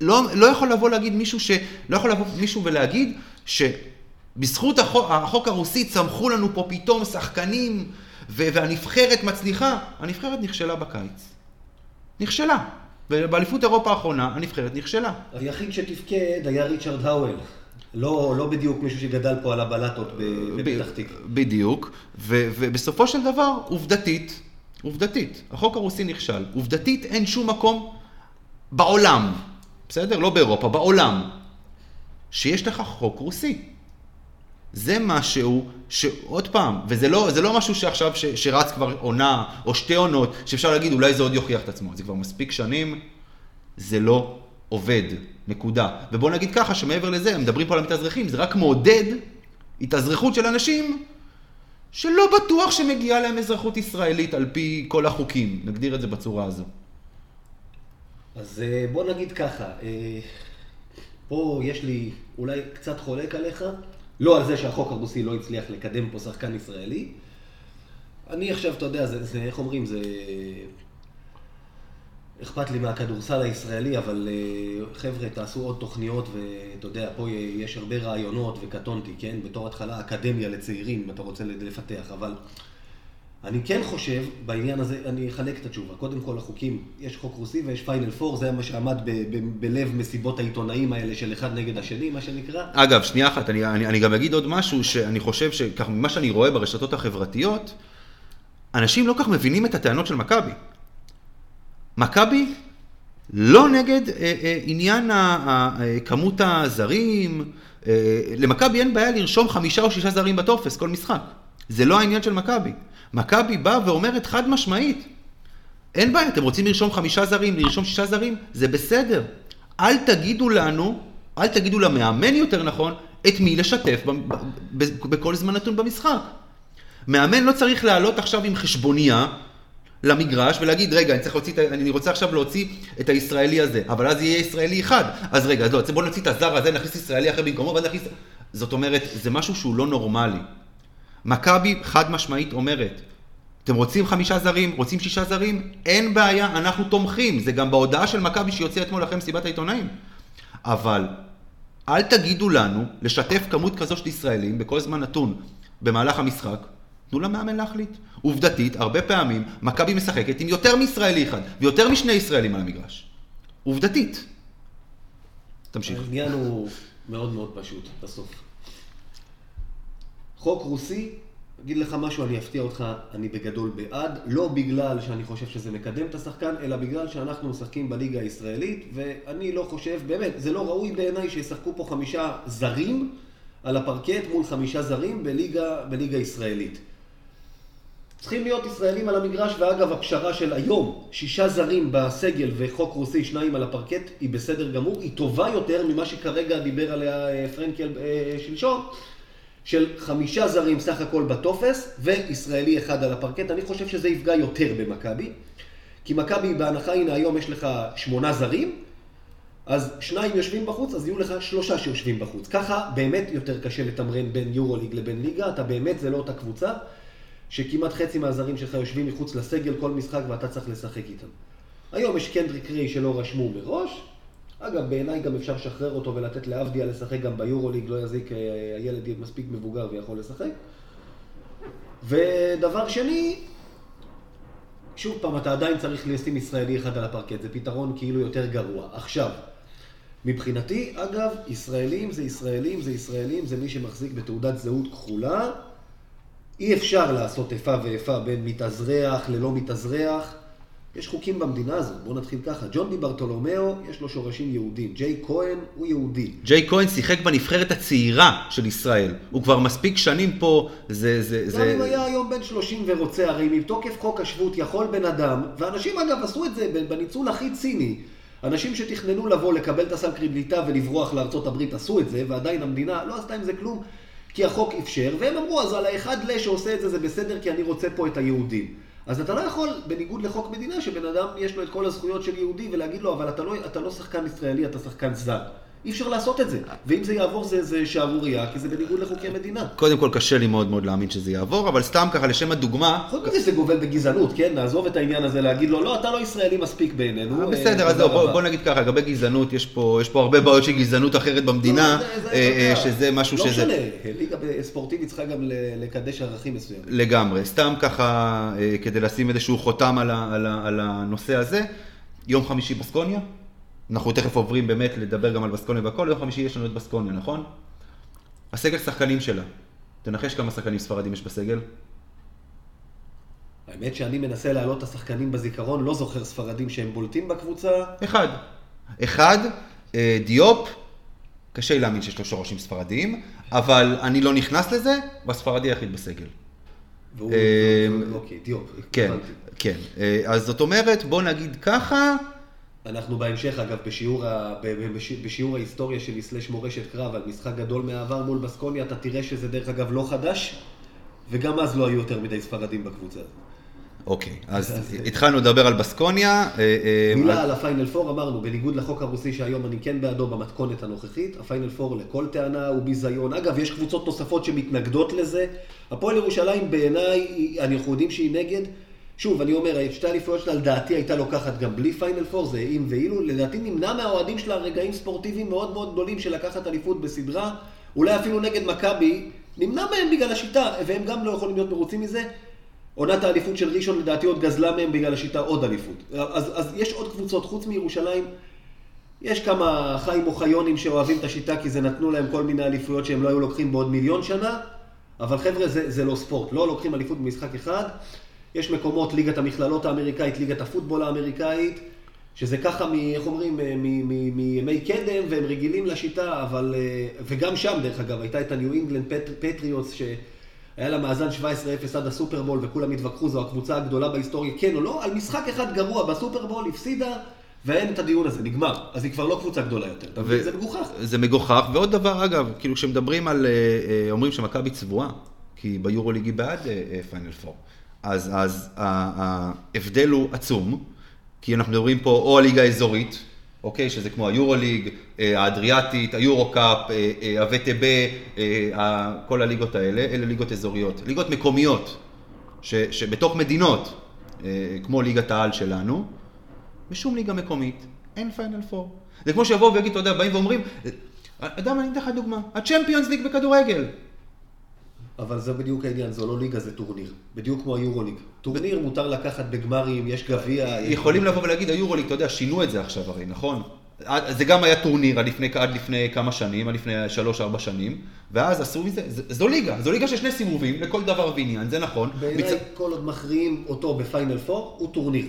לא, לא יכול לבוא להגיד מישהו ש... לא יכול לבוא מישהו ולהגיד שבזכות החוק, החוק הרוסי צמחו לנו פה פתאום שחקנים ו, והנבחרת מצליחה. הנבחרת נכשלה בקיץ. נכשלה. ובאליפות אירופה האחרונה הנבחרת נכשלה.
היחיד שתפקד היה ריצ'רד האוול. לא, לא בדיוק מישהו שגדל פה על הבלטות בפתח תקווה.
בדיוק, ו, ובסופו של דבר, עובדתית, עובדתית, החוק הרוסי נכשל. עובדתית אין שום מקום בעולם בסדר? לא באירופה, בעולם, שיש לך חוק רוסי. זה משהו שעוד פעם, וזה לא, לא משהו שעכשיו ש, שרץ כבר עונה או שתי עונות, שאפשר להגיד אולי זה עוד יוכיח את עצמו. זה כבר מספיק שנים, זה לא עובד, נקודה. ובואו נגיד ככה, שמעבר לזה, מדברים פה על המתאזרחים, זה רק מעודד התאזרחות של אנשים שלא בטוח שמגיעה להם אזרחות ישראלית על פי כל החוקים, נגדיר את זה בצורה הזו.
אז אה, בוא נגיד ככה, אה, פה יש לי אולי קצת חולק עליך, לא על זה שהחוק הרוסי לא הצליח לקדם פה שחקן ישראלי. אני עכשיו, אתה יודע, זה, זה איך אומרים, זה... אכפת לי מהכדורסל הישראלי, אבל אה, חבר'ה, תעשו עוד תוכניות, ואתה יודע, פה יש הרבה רעיונות, וקטונתי, כן? בתור התחלה, אקדמיה לצעירים, אם אתה רוצה לפתח, אבל אני כן חושב, בעניין הזה, אני אחלק את התשובה. קודם כל, החוקים, יש חוק רוסי ויש פיינל פור, זה מה שעמד ב- ב- בלב מסיבות העיתונאים האלה של אחד נגד השני, מה שנקרא.
אגב, שנייה אחת, אני, אני, אני גם אגיד עוד משהו, שאני חושב שככה, ממה שאני רואה ברשתות החברתיות, אנשים לא כך מבינים את הטענות של מכבי. מכבי לא נגד אה, אה, עניין אה, כמות הזרים, אה, למכבי אין בעיה לרשום חמישה או שישה זרים בטופס כל משחק. זה לא העניין של מכבי. מכבי באה ואומרת חד משמעית, אין בעיה, אתם רוצים לרשום חמישה זרים, לרשום שישה זרים, זה בסדר. אל תגידו לנו, אל תגידו למאמן יותר נכון, את מי לשתף בכל זמן נתון במשחק. מאמן לא צריך לעלות עכשיו עם חשבוניה למגרש ולהגיד, רגע, אני צריך להוציא, אני רוצה עכשיו להוציא את הישראלי הזה, אבל אז יהיה ישראלי אחד. אז רגע, אז לא, אז בואו נוציא את הזר הזה, נכניס ישראלי אחר במקומו, ואז נכניס... זאת אומרת, זה משהו שהוא לא נורמלי. מכבי חד משמעית אומרת, אתם רוצים חמישה זרים, רוצים שישה זרים? אין בעיה, אנחנו תומכים. זה גם בהודעה של מכבי שיוצאה אתמול אחרי מסיבת העיתונאים. אבל אל תגידו לנו לשתף כמות כזו של ישראלים בכל זמן נתון במהלך המשחק. תנו למאמן להחליט. עובדתית, הרבה פעמים מכבי משחקת עם יותר מישראלי אחד ויותר משני ישראלים על המגרש. עובדתית. תמשיך.
העניין הוא מאוד מאוד פשוט, בסוף. חוק רוסי, אגיד לך משהו, אני אפתיע אותך, אני בגדול בעד, לא בגלל שאני חושב שזה מקדם את השחקן, אלא בגלל שאנחנו משחקים בליגה הישראלית, ואני לא חושב, באמת, זה לא ראוי בעיניי שישחקו פה חמישה זרים על הפרקט מול חמישה זרים בליגה, בליגה ישראלית. צריכים להיות ישראלים על המגרש, ואגב, הפשרה של היום, שישה זרים בסגל וחוק רוסי, שניים על הפרקט, היא בסדר גמור, היא טובה יותר ממה שכרגע דיבר עליה אה, פרנקל אה, שלשום, של חמישה זרים סך הכל בטופס, וישראלי אחד על הפרקט. אני חושב שזה יפגע יותר במכבי, כי מכבי בהנחה, הנה היום יש לך שמונה זרים, אז שניים יושבים בחוץ, אז יהיו לך שלושה שיושבים בחוץ. ככה באמת יותר קשה לתמרן בין יורוליג לבין ליגה, אתה באמת, זה לא אותה קבוצה, שכמעט חצי מהזרים שלך יושבים מחוץ לסגל כל משחק ואתה צריך לשחק איתם. היום יש קנדריק ריי שלא רשמו מראש, אגב, בעיניי גם אפשר לשחרר אותו ולתת לאבדיה לשחק גם ביורוליג, לא יזיק, אה, הילד יהיה מספיק מבוגר ויכול לשחק. ודבר שני, שוב פעם, אתה עדיין צריך לשים ישראלי אחד על הפרקט, זה פתרון כאילו יותר גרוע. עכשיו, מבחינתי, אגב, ישראלים זה ישראלים זה ישראלים, זה מי שמחזיק בתעודת זהות כחולה. אי אפשר לעשות איפה ואיפה בין מתאזרח ללא מתאזרח. יש חוקים במדינה הזאת, בואו נתחיל ככה. ג'ון די ברטולומיאו, יש לו שורשים יהודים. ג'יי כהן הוא יהודי.
ג'יי כהן שיחק בנבחרת הצעירה של ישראל. הוא כבר מספיק שנים פה, זה... זה,
גם
זה...
אם היה היום בן 30 ורוצה, הרי מתוקף חוק השבות יכול בן אדם, ואנשים אגב עשו את זה בניצול הכי ציני. אנשים שתכננו לבוא, לקבל את הסל קריבליטה ולברוח לארצות הברית עשו את זה, ועדיין המדינה לא עשתה עם זה כלום, כי החוק אפשר, והם אמרו, אז על האחד ל שעושה את זה זה בסדר, כי אני רוצה פה את היהודים. אז אתה לא יכול, בניגוד לחוק מדינה, שבן אדם יש לו את כל הזכויות של יהודי, ולהגיד לו, אבל אתה לא, אתה לא שחקן ישראלי, אתה שחקן זר. אי אפשר לעשות את זה. ואם זה יעבור זה, זה שערורייה, כי זה בניגוד לחוקי מדינה.
קודם כל קשה לי מאוד מאוד להאמין שזה יעבור, אבל סתם ככה לשם הדוגמה,
חוץ מזה שזה גובל בגזענות, כן? נעזוב את העניין הזה להגיד לו, לא, אתה לא ישראלי מספיק בעינינו.
אה,
אה,
בסדר, אז לא, בוא,
רבה."
בוא נגיד ככה, לגבי גזענות, יש פה, יש פה הרבה בעיות של גזענות אחרת במדינה,
לא, זה- זה-
אה,
יודע,
שזה משהו
לא
שזה...
משנה, ליגה ספורטיבית צריכה גם לקדש ערכים מסוימים.
לגמרי, סתם ככה כדי לשים איזשהו חותם על הנושא הזה. יום חמישי בסקוניה, אנחנו תכף עוברים באמת לדבר גם על בסקוניה והכל, יום חמישי יש לנו את בסקוניה, נכון? הסגל שחקנים שלה, תנחש כמה שחקנים ספרדים יש בסגל?
האמת שאני מנסה להעלות את השחקנים בזיכרון, לא זוכר ספרדים שהם בולטים בקבוצה.
אחד. אחד, אה, דיופ, קשה לי להאמין שיש לו שורשים ספרדיים, אבל אני לא נכנס לזה, הוא הספרדי היחיד בסגל.
והוא,
אה,
אוקיי, דיופ.
כן. כן. אה, אז זאת אומרת, בוא נגיד ככה,
אנחנו בהמשך, אגב, בשיעור, ה... בשיעור ההיסטוריה שלי slash מורשת קרב על משחק גדול מהעבר מול בסקוניה, אתה תראה שזה דרך אגב לא חדש, וגם אז לא היו יותר מדי ספרדים בקבוצה הזאת.
אוקיי, אז
אז-
התחלנו לדבר על בסקוניה. אה, אה,
מילה על הפיינל פור, אמרנו, בניגוד לחוק הרוסי שהיום אני כן בעדו במתכונת הנוכחית, הפיינל פור לכל טענה הוא ביזיון. אגב, יש קבוצות נוספות שמתנגדות לזה. הפועל ירושלים בעיניי, אנחנו יודעים שהיא נגד. שוב, אני אומר, שתי האליפויות שלה לדעתי הייתה לוקחת גם בלי פיינל פור, זה אם ואילו. לדעתי נמנע מהאוהדים שלה רגעים ספורטיביים מאוד מאוד גדולים של לקחת אליפות בסדרה, אולי אפילו נגד מכבי, נמנע מהם בגלל השיטה, והם גם לא יכולים להיות מרוצים מזה. עונת האליפות של ראשון לדעתי עוד גזלה מהם בגלל השיטה עוד אליפות. אז, אז יש עוד קבוצות, חוץ מירושלים, יש כמה חיים אוחיונים שאוהבים את השיטה כי זה נתנו להם כל מיני אליפויות שהם לא היו לוקחים בעוד מיליון שנה, אבל חבר'ה זה, זה לא ספורט, לא לוקחים אליפות במשחק אחד. יש מקומות, ליגת המכללות האמריקאית, ליגת הפוטבול האמריקאית, שזה ככה, מ, איך אומרים, מימי קדם, והם רגילים לשיטה, אבל... אה, וגם שם, דרך אגב, הייתה את הניו אינגלנד פטריוטס, שהיה לה מאזן 17-0 עד הסופרבול, וכולם התווכחו, זו הקבוצה הגדולה בהיסטוריה, כן או לא, על משחק אחד גרוע בסופרבול, הפסידה. ואין את הדיון הזה, נגמר. אז היא כבר לא קבוצה גדולה יותר. ו... זה מגוחך.
זה מגוחך, ועוד דבר, אגב, כאילו כשמדברים על, אה, אה, אומרים שמכבי צבועה, כי ביורוליג היא בעד פיינל פור. אז, אז ההבדל הוא עצום, כי אנחנו מדברים פה או על ליגה אזורית, אוקיי, שזה כמו היורוליג, אה, האדריאטית, היורו-קאפ, ה-VTB, כל הליגות האלה, אלה ליגות אזוריות. ליגות מקומיות, ש, שבתוך מדינות, כמו ליגת העל שלנו, בשום ליגה מקומית אין פיינל פור. זה כמו שיבואו ויגידו, אתה יודע, באים ואומרים, מה, אני אתן לך דוגמה, הצ'מפיונס ליג בכדורגל.
אבל זה בדיוק העניין, זו לא ליגה, זה טורניר. בדיוק כמו היורוליג. טורניר מותר לקחת בגמרים, יש גביע.
יכולים לבוא ולהגיד, היורוליג, אתה יודע, שינו את זה עכשיו הרי, נכון? זה גם היה טורניר עד לפני, עד לפני כמה שנים, עד לפני שלוש-ארבע שנים, ואז עשו מזה, זו ליגה, זו ליגה של שני סיבובים לכל דבר ועניין, זה נכון.
בעיניי, מצ... כל עוד מכריעים אותו בפיינל פור, הוא טורניר.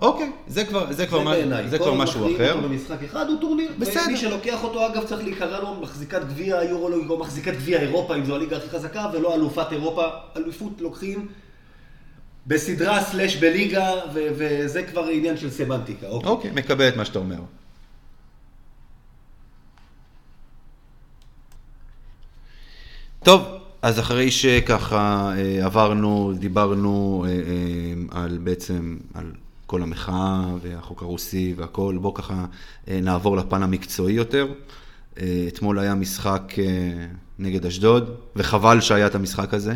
אוקיי, זה כבר, זה כבר, זה מה, זה כבר משהו אחר. כל
מכריעים במשחק אחד הוא טורניר. בסדר. ומי שלוקח אותו, אגב, צריך להיקרא לו מחזיקת גביע היורוליג או מחזיקת גביע אירופה, אם זו הליגה הכי חזקה, ולא אלופת אירופה. אליפות לוקחים בסדרה סלאש בליגה, ו- וזה כבר עניין של סמנטיקה.
אוקיי. אוקיי, מקבל את מה שאתה אומר. טוב, אז אחרי שככה אה, עברנו, דיברנו אה, אה, על בעצם, על כל המחאה והחוק הרוסי והכל, בואו ככה אה, נעבור לפן המקצועי יותר. אה, אתמול היה משחק אה, נגד אשדוד, וחבל שהיה את המשחק הזה,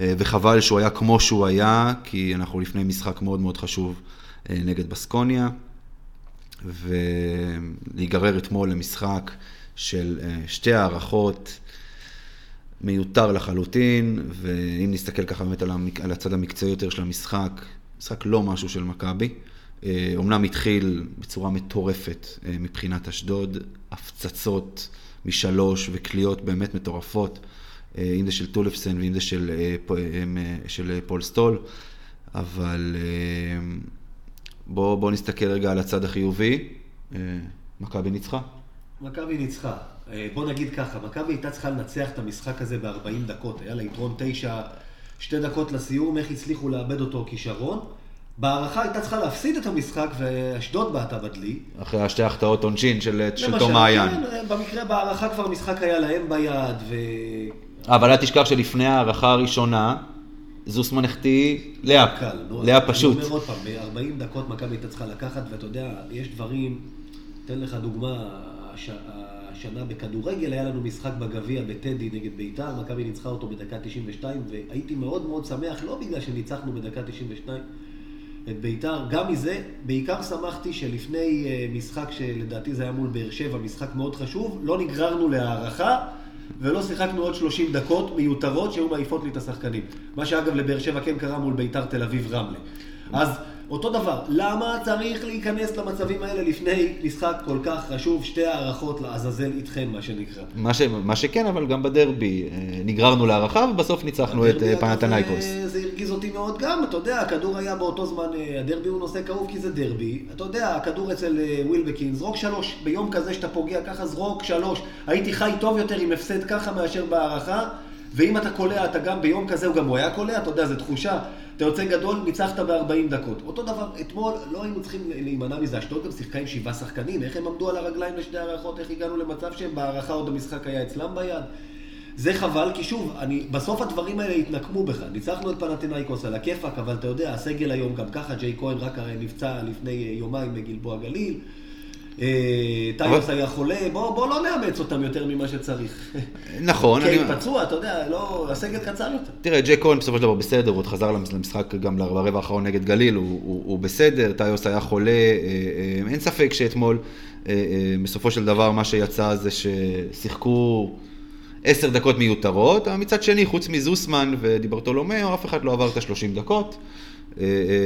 וחבל שהוא היה כמו שהוא היה, כי אנחנו לפני משחק מאוד מאוד חשוב נגד בסקוניה, ולהיגרר אתמול למשחק של שתי הערכות. מיותר לחלוטין, ואם נסתכל ככה באמת על הצד המקצועי יותר של המשחק, משחק לא משהו של מכבי. אומנם אה, התחיל בצורה מטורפת אה, מבחינת אשדוד, הפצצות משלוש וקליעות באמת מטורפות, אה, אם זה של טולפסן ואם זה של, של פול סטול, אבל בואו בוא נסתכל רגע על הצד החיובי, מכבי ניצחה.
מכבי ניצחה. בוא נגיד ככה, מכבי הייתה צריכה לנצח את המשחק הזה ב-40 דקות, היה לה יתרון תשע שתי דקות לסיום, איך הצליחו לאבד אותו כישרון. בהערכה הייתה צריכה להפסיד את המשחק, ואשדוד בעטה בדלי.
אחרי השתי החטאות עונשין של, של תום מעיין.
כן, במקרה בהערכה כבר המשחק היה להם ביד, ו...
אבל אל תשכח שלפני ההערכה הראשונה, זוסמן החטיא לאה, לא, לאה פשוט.
אני אומר עוד פעם, ב-40 דקות מכבי הייתה צריכה לקחת, ואתה יודע, יש דברים, אתן לך דוגמה. השנה בכדורגל היה לנו משחק בגביע בטדי נגד ביתר, מכבי ניצחה אותו בדקה 92, והייתי מאוד מאוד שמח, לא בגלל שניצחנו בדקה 92 את ביתר, גם מזה, בעיקר שמחתי שלפני אה, משחק שלדעתי זה היה מול באר שבע, משחק מאוד חשוב, לא נגררנו להערכה. ולא שיחקנו עוד 30 דקות מיותרות שהיו מעיפות לי את השחקנים. מה שאגב לבאר שבע כן קרה מול ביתר תל אביב רמלה. אז אותו דבר, למה צריך להיכנס למצבים האלה לפני משחק כל כך חשוב, שתי הערכות לעזאזל איתכם, מה שנקרא?
מה, ש, מה שכן, אבל גם בדרבי אה, נגררנו להערכה ובסוף ניצחנו את אה, פנתנייקוס.
זה, זה הרגיז אותי מאוד גם, אתה יודע, הכדור היה באותו זמן, אה, הדרבי הוא נושא כאוב כי זה דרבי. אתה יודע, הכדור אצל ווילבקין, זרוק שלוש, ביום כזה שאתה פוגע ככה, זרוק שלוש. הייתי חי טוב יותר עם הפסד ככה מאשר בהערכה, ואם אתה קולע, אתה גם ביום כזה, הוא גם הוא היה קולע, אתה יודע, זו תחושה. אתה יוצא גדול, ניצחת ב-40 דקות. אותו דבר, אתמול לא היינו צריכים להימנע מזה. אשדוד גם שיחקה עם שבעה שחקנים, איך הם עמדו על הרגליים לשתי הערכות, איך הגענו למצב שהם בהערכה עוד המשחק היה אצלם ביד. זה חבל, כי שוב, אני, בסוף הדברים האלה התנקמו בך. ניצחנו את פנתנאיקוס על הכיפאק, אבל אתה יודע, הסגל היום גם ככה, ג'יי כהן רק הרי נפצע לפני יומיים בגלבוע גליל. אה, טיוס היה חולה, בוא, לא נאמץ אותם יותר ממה שצריך.
נכון.
כי פצוע, אתה יודע, לא, הסגל קצר יותר.
תראה, ג'ק כהן בסופו של דבר בסדר, הוא עוד חזר למשחק גם ברבע האחרון נגד גליל, הוא, בסדר, טיוס היה חולה, אה, אה, אין ספק שאתמול, בסופו של דבר, מה שיצא זה ששיחקו עשר דקות מיותרות, אבל מצד שני, חוץ מזוסמן ודיברטולומיאו, אף אחד לא עבר את ה-30 דקות.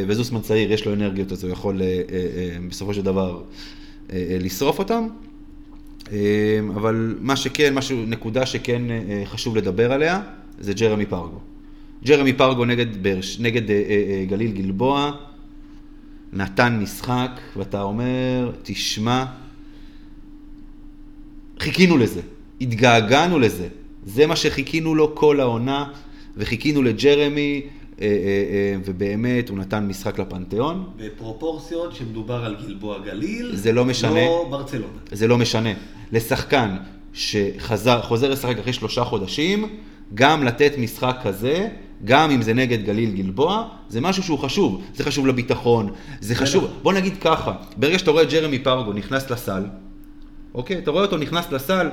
וזוסמן צעיר, יש לו אנרגיות, אז הוא יכול בסופו של דבר לשרוף אותם. אה, אבל מה שכן, משהו, נקודה שכן אה, אה, חשוב לדבר עליה, זה ג'רמי פרגו. ג'רמי פרגו נגד, באר- נגד אה, אה, אה, גליל גלבוע, נתן משחק, ואתה אומר, תשמע, חיכינו לזה, התגעגענו לזה. זה מה שחיכינו לו כל העונה, וחיכינו לג'רמי, אה, אה, אה, ובאמת הוא נתן משחק לפנתיאון.
בפרופורציות שמדובר על גלבוע גליל,
זה לא משנה.
לא ברצלונה.
זה לא משנה. לשחקן שחוזר לשחק אחרי שלושה חודשים, גם לתת משחק כזה, גם אם זה נגד גליל גלבוע, זה משהו שהוא חשוב. זה חשוב לביטחון, זה חשוב. בוא נגיד ככה, ברגע שאתה רואה את ג'רמי פרגו נכנס לסל, אוקיי? אתה רואה אותו נכנס לסל,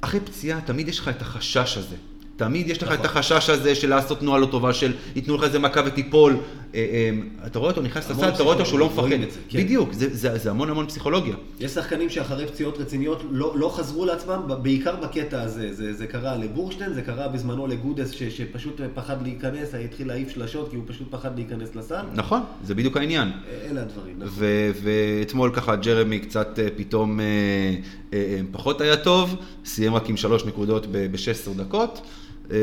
אחרי פציעה תמיד יש לך את החשש הזה. תמיד יש לך
נכון.
את החשש הזה של לעשות תנועה לא טובה, של ייתנו לך איזה מכה ותיפול. אה, אה, אתה רואה אותו נכנס לסל, אתה רואה אותו שהוא לא מפחד.
כן.
בדיוק, זה- המון המון פסיכולוגיה.
יש שחקנים שאחרי פציעות רציניות לא, לא חזרו לעצמם, בעיקר בקטע הזה. זה, זה קרה לבורשטיין, זה קרה בזמנו לגודס, ש, שפשוט פחד להיכנס, התחיל להעיף שלשות, כי הוא פשוט פחד להיכנס לסל.
נכון, זה בדיוק העניין.
אלה הדברים, נכון.
ואתמול ככה ג'רמי קצת אה, פתאום אה, אה, אה, פחות היה טוב, סיים רק עם שלוש נקודות ב-16 דקות. אה,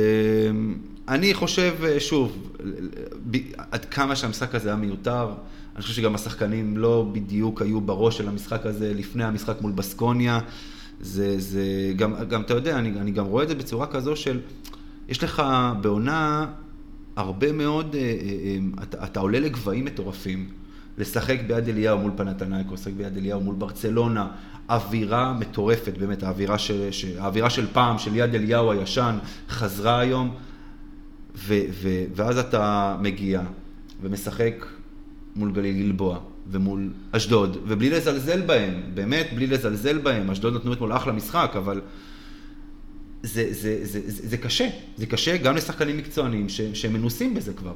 אני חושב, אה, שוב, עד כמה שהמשחק הזה היה מיותר, אני חושב שגם השחקנים לא בדיוק היו בראש של המשחק הזה לפני המשחק מול בסקוניה. זה, זה גם, גם אתה יודע, אני, אני גם רואה את זה בצורה כזו של, יש לך בעונה הרבה מאוד, אה, אה, אתה, אתה עולה לגבהים מטורפים. לשחק ביד אליהו מול פנתנייקו, לשחק ביד אליהו מול ברצלונה, אווירה מטורפת, באמת, האווירה של, ש, האווירה של פעם, של יד אליהו הישן, חזרה היום, ו, ו, ואז אתה מגיע ומשחק מול גליל גלבוע ומול אשדוד, ובלי לזלזל בהם, באמת, בלי לזלזל בהם, אשדוד נתנו אתמול אחלה משחק, אבל זה, זה, זה, זה, זה קשה, זה קשה גם לשחקנים מקצוענים ש, שמנוסים בזה כבר.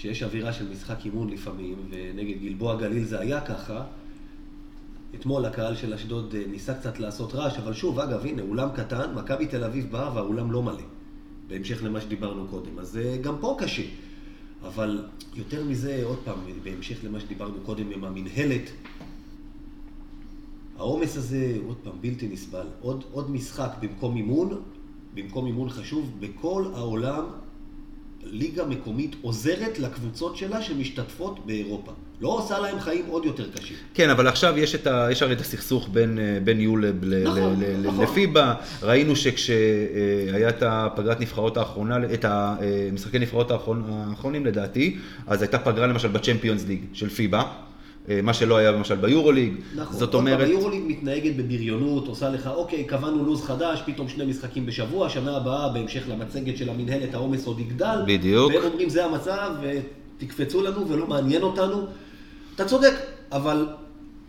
שיש אווירה של משחק אימון לפעמים, ונגד גלבוע גליל זה היה ככה. אתמול הקהל של אשדוד אה, ניסה קצת לעשות רעש, אבל שוב, אגב, הנה, אולם קטן, מכבי תל אביב באה והאולם לא מלא. בהמשך למה שדיברנו קודם. אז אה, גם פה קשה. אבל יותר מזה, עוד פעם, בהמשך למה שדיברנו קודם עם המינהלת, העומס הזה, עוד פעם, בלתי נסבל. עוד, עוד משחק במקום אימון, במקום אימון חשוב, בכל העולם ליגה מקומית עוזרת לקבוצות שלה שמשתתפות באירופה. לא עושה להם חיים עוד יותר קשים.
כן, אבל עכשיו יש, את ה, יש הרי את הסכסוך בין, אה, בין יולב ל-
נכון,
ל-
נכון.
לפיבה. ראינו שכשהיה את הפגרת נבחרות האחרונה, את המשחקי נבחרות האחרון- האחרונים לדעתי, אז הייתה פגרה למשל בצ'מפיונס ליג של פיבה, אה, מה שלא היה למשל ביורוליג.
נכון.
זאת אומרת...
היורוליג מתנהגת בבריונות, עושה לך, אוקיי, קבענו לו"ז חדש, פתאום שני משחקים בשבוע, שנה הבאה, בהמשך למצגת של המינהלת, העומס עוד יגדל.
בדיוק.
והם אומרים, זה המצב, ותקפצו לנו ולא מעניין אותנו. אתה צודק, אבל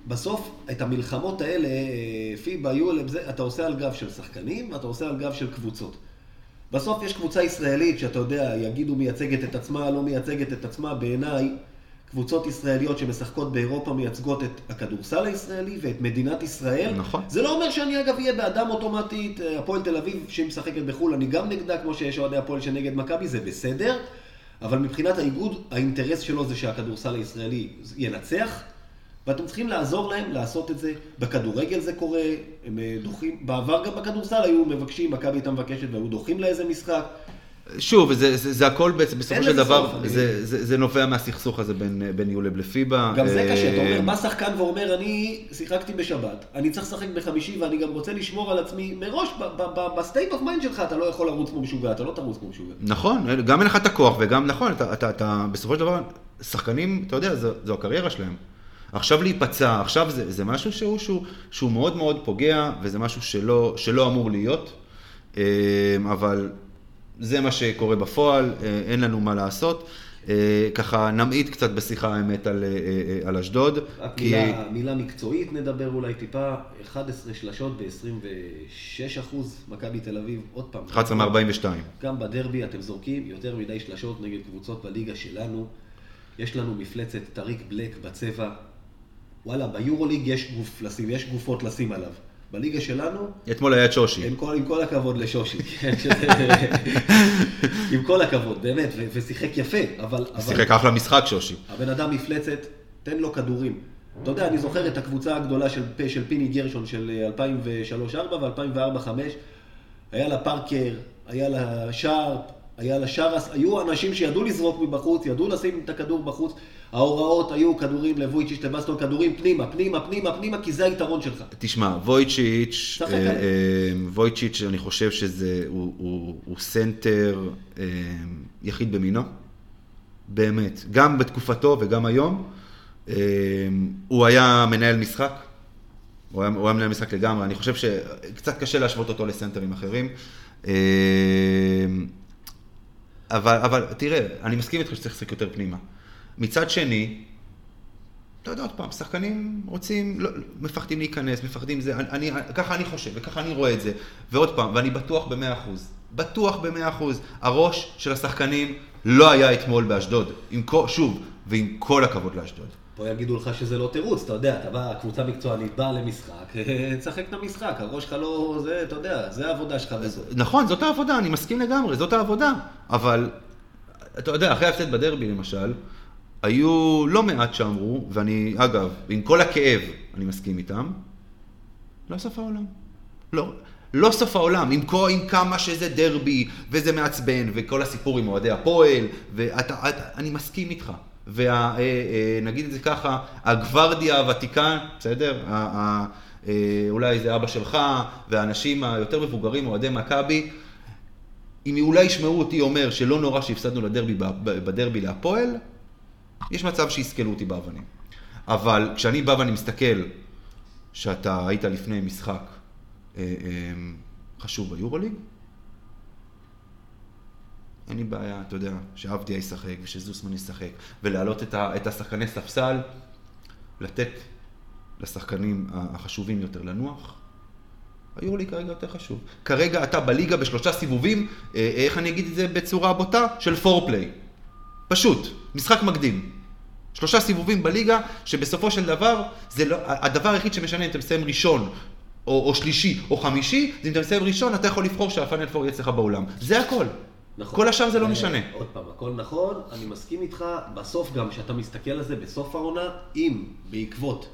בסוף, את המלחמות האלה, אה, פיבה, יולב, זה, אתה עושה על גב של שחקנים, ואתה עושה על גב של קבוצות. בסוף יש קבוצה ישראלית שאתה יודע, יגידו מייצגת את עצמה, לא מייצגת את עצמה, בעיניי, קבוצות ישראליות שמשחקות באירופה מייצגות את הכדורסל הישראלי ואת מדינת ישראל.
נכון.
זה לא אומר שאני אגב אהיה באדם אוטומטית, אה, הפועל תל אביב שהיא משחקת בחו"ל, אני גם נגדה, כמו שיש אוהדי הפועל שנגד מכבי, זה בסדר, אבל מבחינת האיגוד, האינטרס שלו זה שהכדורסל הישראלי ינצח, ואתם צריכים לעזור להם לעשות את זה. בכדורגל זה קורה, הם אה, דוחים, בעבר גם בכדורסל היו מבקשים, מכבי הייתה מבקשת והיו דוחים לאיזה משחק.
שוב, זה, זה, זה הכל בעצם, בסופו של דבר,
סוף, אני-
זה, זה, זה נובע מהסכסוך הזה בין, בין יול"ב לפיבה.
גם זה קשה, אתה
אה,
אומר, בא שחקן ואומר, אני שיחקתי בשבת, אני צריך לשחק בחמישי ואני גם רוצה לשמור על עצמי, מראש, ב state of mind שלך אתה לא יכול לרוץ כמו משוגע, אתה לא תרוץ כמו משוגע.
נכון, גם אין לך את הכוח, וגם נכון, אתה, אתה, אתה בסופו של דבר, שחקנים, אתה יודע, זו, זו הקריירה שלהם. עכשיו להיפצע, עכשיו זה, זה משהו שהוא, שהוא, שהוא מאוד מאוד פוגע, וזה משהו שלא, שלא אמור להיות, אה, אבל זה מה שקורה בפועל, אה, אין לנו מה לעשות. אה, ככה נמעיט קצת בשיחה האמת על, אה, על אשדוד.
רק
כי-
מילה, מילה מקצועית נדבר אולי טיפה, 11 שלשות ב-26 אחוז, מכבי תל אביב, עוד פעם.
11 מ-42.
גם בדרבי אתם זורקים יותר מדי שלשות נגד קבוצות בליגה שלנו. יש לנו מפלצת טאריק בלאק בצבע. וואלה, ביורוליג יש גוף לשים, יש גופות לשים עליו. בליגה שלנו,
אתמול היה את שושי.
עם כל, עם כל הכבוד לשושי, כן, שזה- עם כל הכבוד, באמת, ו- ושיחק יפה, אבל... אבל-
שיחק אחלה משחק שושי.
הבן אדם מפלצת, תן לו כדורים. אתה יודע, אני זוכר את הקבוצה הגדולה של, של פיני גרשון של אה, 2003-2004 ו-2004-2005. היה לה פארקר, היה לה שרפ, היה לה שרס, היו אנשים שידעו לזרוק מבחוץ, ידעו לשים את הכדור בחוץ. ההוראות היו כדורים לבויצ'יץ' לבסטון, כדורים פנימה, פנימה, פנימה, פנימה, כי זה היתרון שלך.
תשמע, וויצ'יץ', אה. אה, וויצ'יץ', אני חושב שזה, הוא, הוא, הוא סנטר אה, יחיד במינו, באמת, גם בתקופתו וגם היום. אה, הוא היה מנהל משחק, הוא היה, הוא היה מנהל משחק לגמרי, אני חושב שקצת קשה להשוות אותו לסנטרים אחרים. אבל, אבל תראה, אני מסכים איתך שצריך לשחק יותר פנימה. מצד שני, אתה יודע, עוד פעם, שחקנים רוצים, לא, מפחדים להיכנס, מפחדים זה, אני, אני, ככה אני חושב, וככה אני רואה את זה. ועוד פעם, ואני בטוח במאה אחוז, בטוח במאה אחוז, הראש של השחקנים לא היה אתמול באשדוד. עם כל, שוב, ועם כל הכבוד לאשדוד.
פה יגידו לך שזה לא תירוץ, אתה יודע, אתה בא, קבוצה מקצוענית באה למשחק, תשחק את המשחק, הראש שלך לא, זה, אתה יודע, זה העבודה שלך וזו.
נכון, זאת העבודה, אני מסכים לגמרי, זאת העבודה. אבל, אתה יודע, אחרי ההפסד בדרבי למשל, היו לא מעט שאמרו, ואני, אגב, עם כל הכאב, אני מסכים איתם, לא סוף העולם. לא, לא סוף העולם, עם, כל, עם כמה שזה דרבי, וזה מעצבן, וכל הסיפור עם אוהדי הפועל, ואתה, את, אני מסכים איתך. ונגיד את זה ככה, הגוורדיה הוותיקה, בסדר? אה, אולי זה אבא שלך, והאנשים היותר מבוגרים, אוהדי מכבי, אם אולי ישמעו אותי אומר שלא נורא שהפסדנו לדרבי, בדרבי להפועל, יש מצב שיסקלו אותי באבנים. אבל כשאני בא ואני מסתכל שאתה היית לפני משחק אה, אה, חשוב ביורוליג, אין לי בעיה, אתה יודע, שעבדיה ישחק ושזוסמן ישחק, ולהעלות את, ה, את השחקני ספסל, לתת לשחקנים החשובים יותר לנוח. היורוליג כרגע יותר חשוב. כרגע אתה בליגה בשלושה סיבובים, אה, איך אני אגיד את זה בצורה בוטה? של פורפליי. פשוט, משחק מקדים. שלושה סיבובים בליגה, שבסופו של דבר, זה לא, הדבר היחיד שמשנה אם אתה מסיים ראשון, או, או שלישי, או חמישי, זה אם אתה מסיים ראשון, אתה יכול לבחור שהפאנל פור יהיה אצלך באולם. זה הכל.
נכון.
כל השאר זה לא
אה,
משנה.
עוד פעם, הכל נכון, אני מסכים איתך, בסוף גם, כשאתה מסתכל על זה, בסוף העונה, אם בעקבות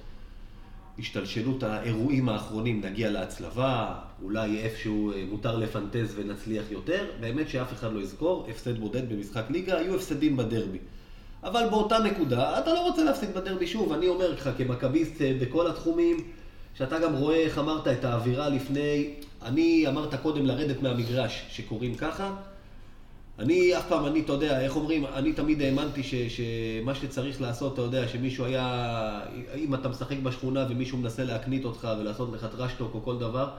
השתלשלות האירועים האחרונים נגיע להצלבה, אולי איפשהו אה, מותר לפנטז ונצליח יותר, באמת שאף אחד לא יזכור, הפסד בודד במשחק ליגה, היו הפסדים בדרבי. אבל באותה נקודה, אתה לא רוצה להפסיד בדרבי שוב, אני אומר לך, כמכביסט אה, בכל התחומים, שאתה גם רואה איך אמרת את האווירה לפני, אני אמרת קודם לרדת מהמגרש, שקוראים ככה, אני אף פעם, אני, אתה יודע, איך אומרים, אני תמיד האמנתי ש, שמה שצריך לעשות, אתה יודע, שמישהו היה, אם אתה משחק בשכונה ומישהו מנסה להקנית אותך ולעשות לך טרשטוק או כל דבר,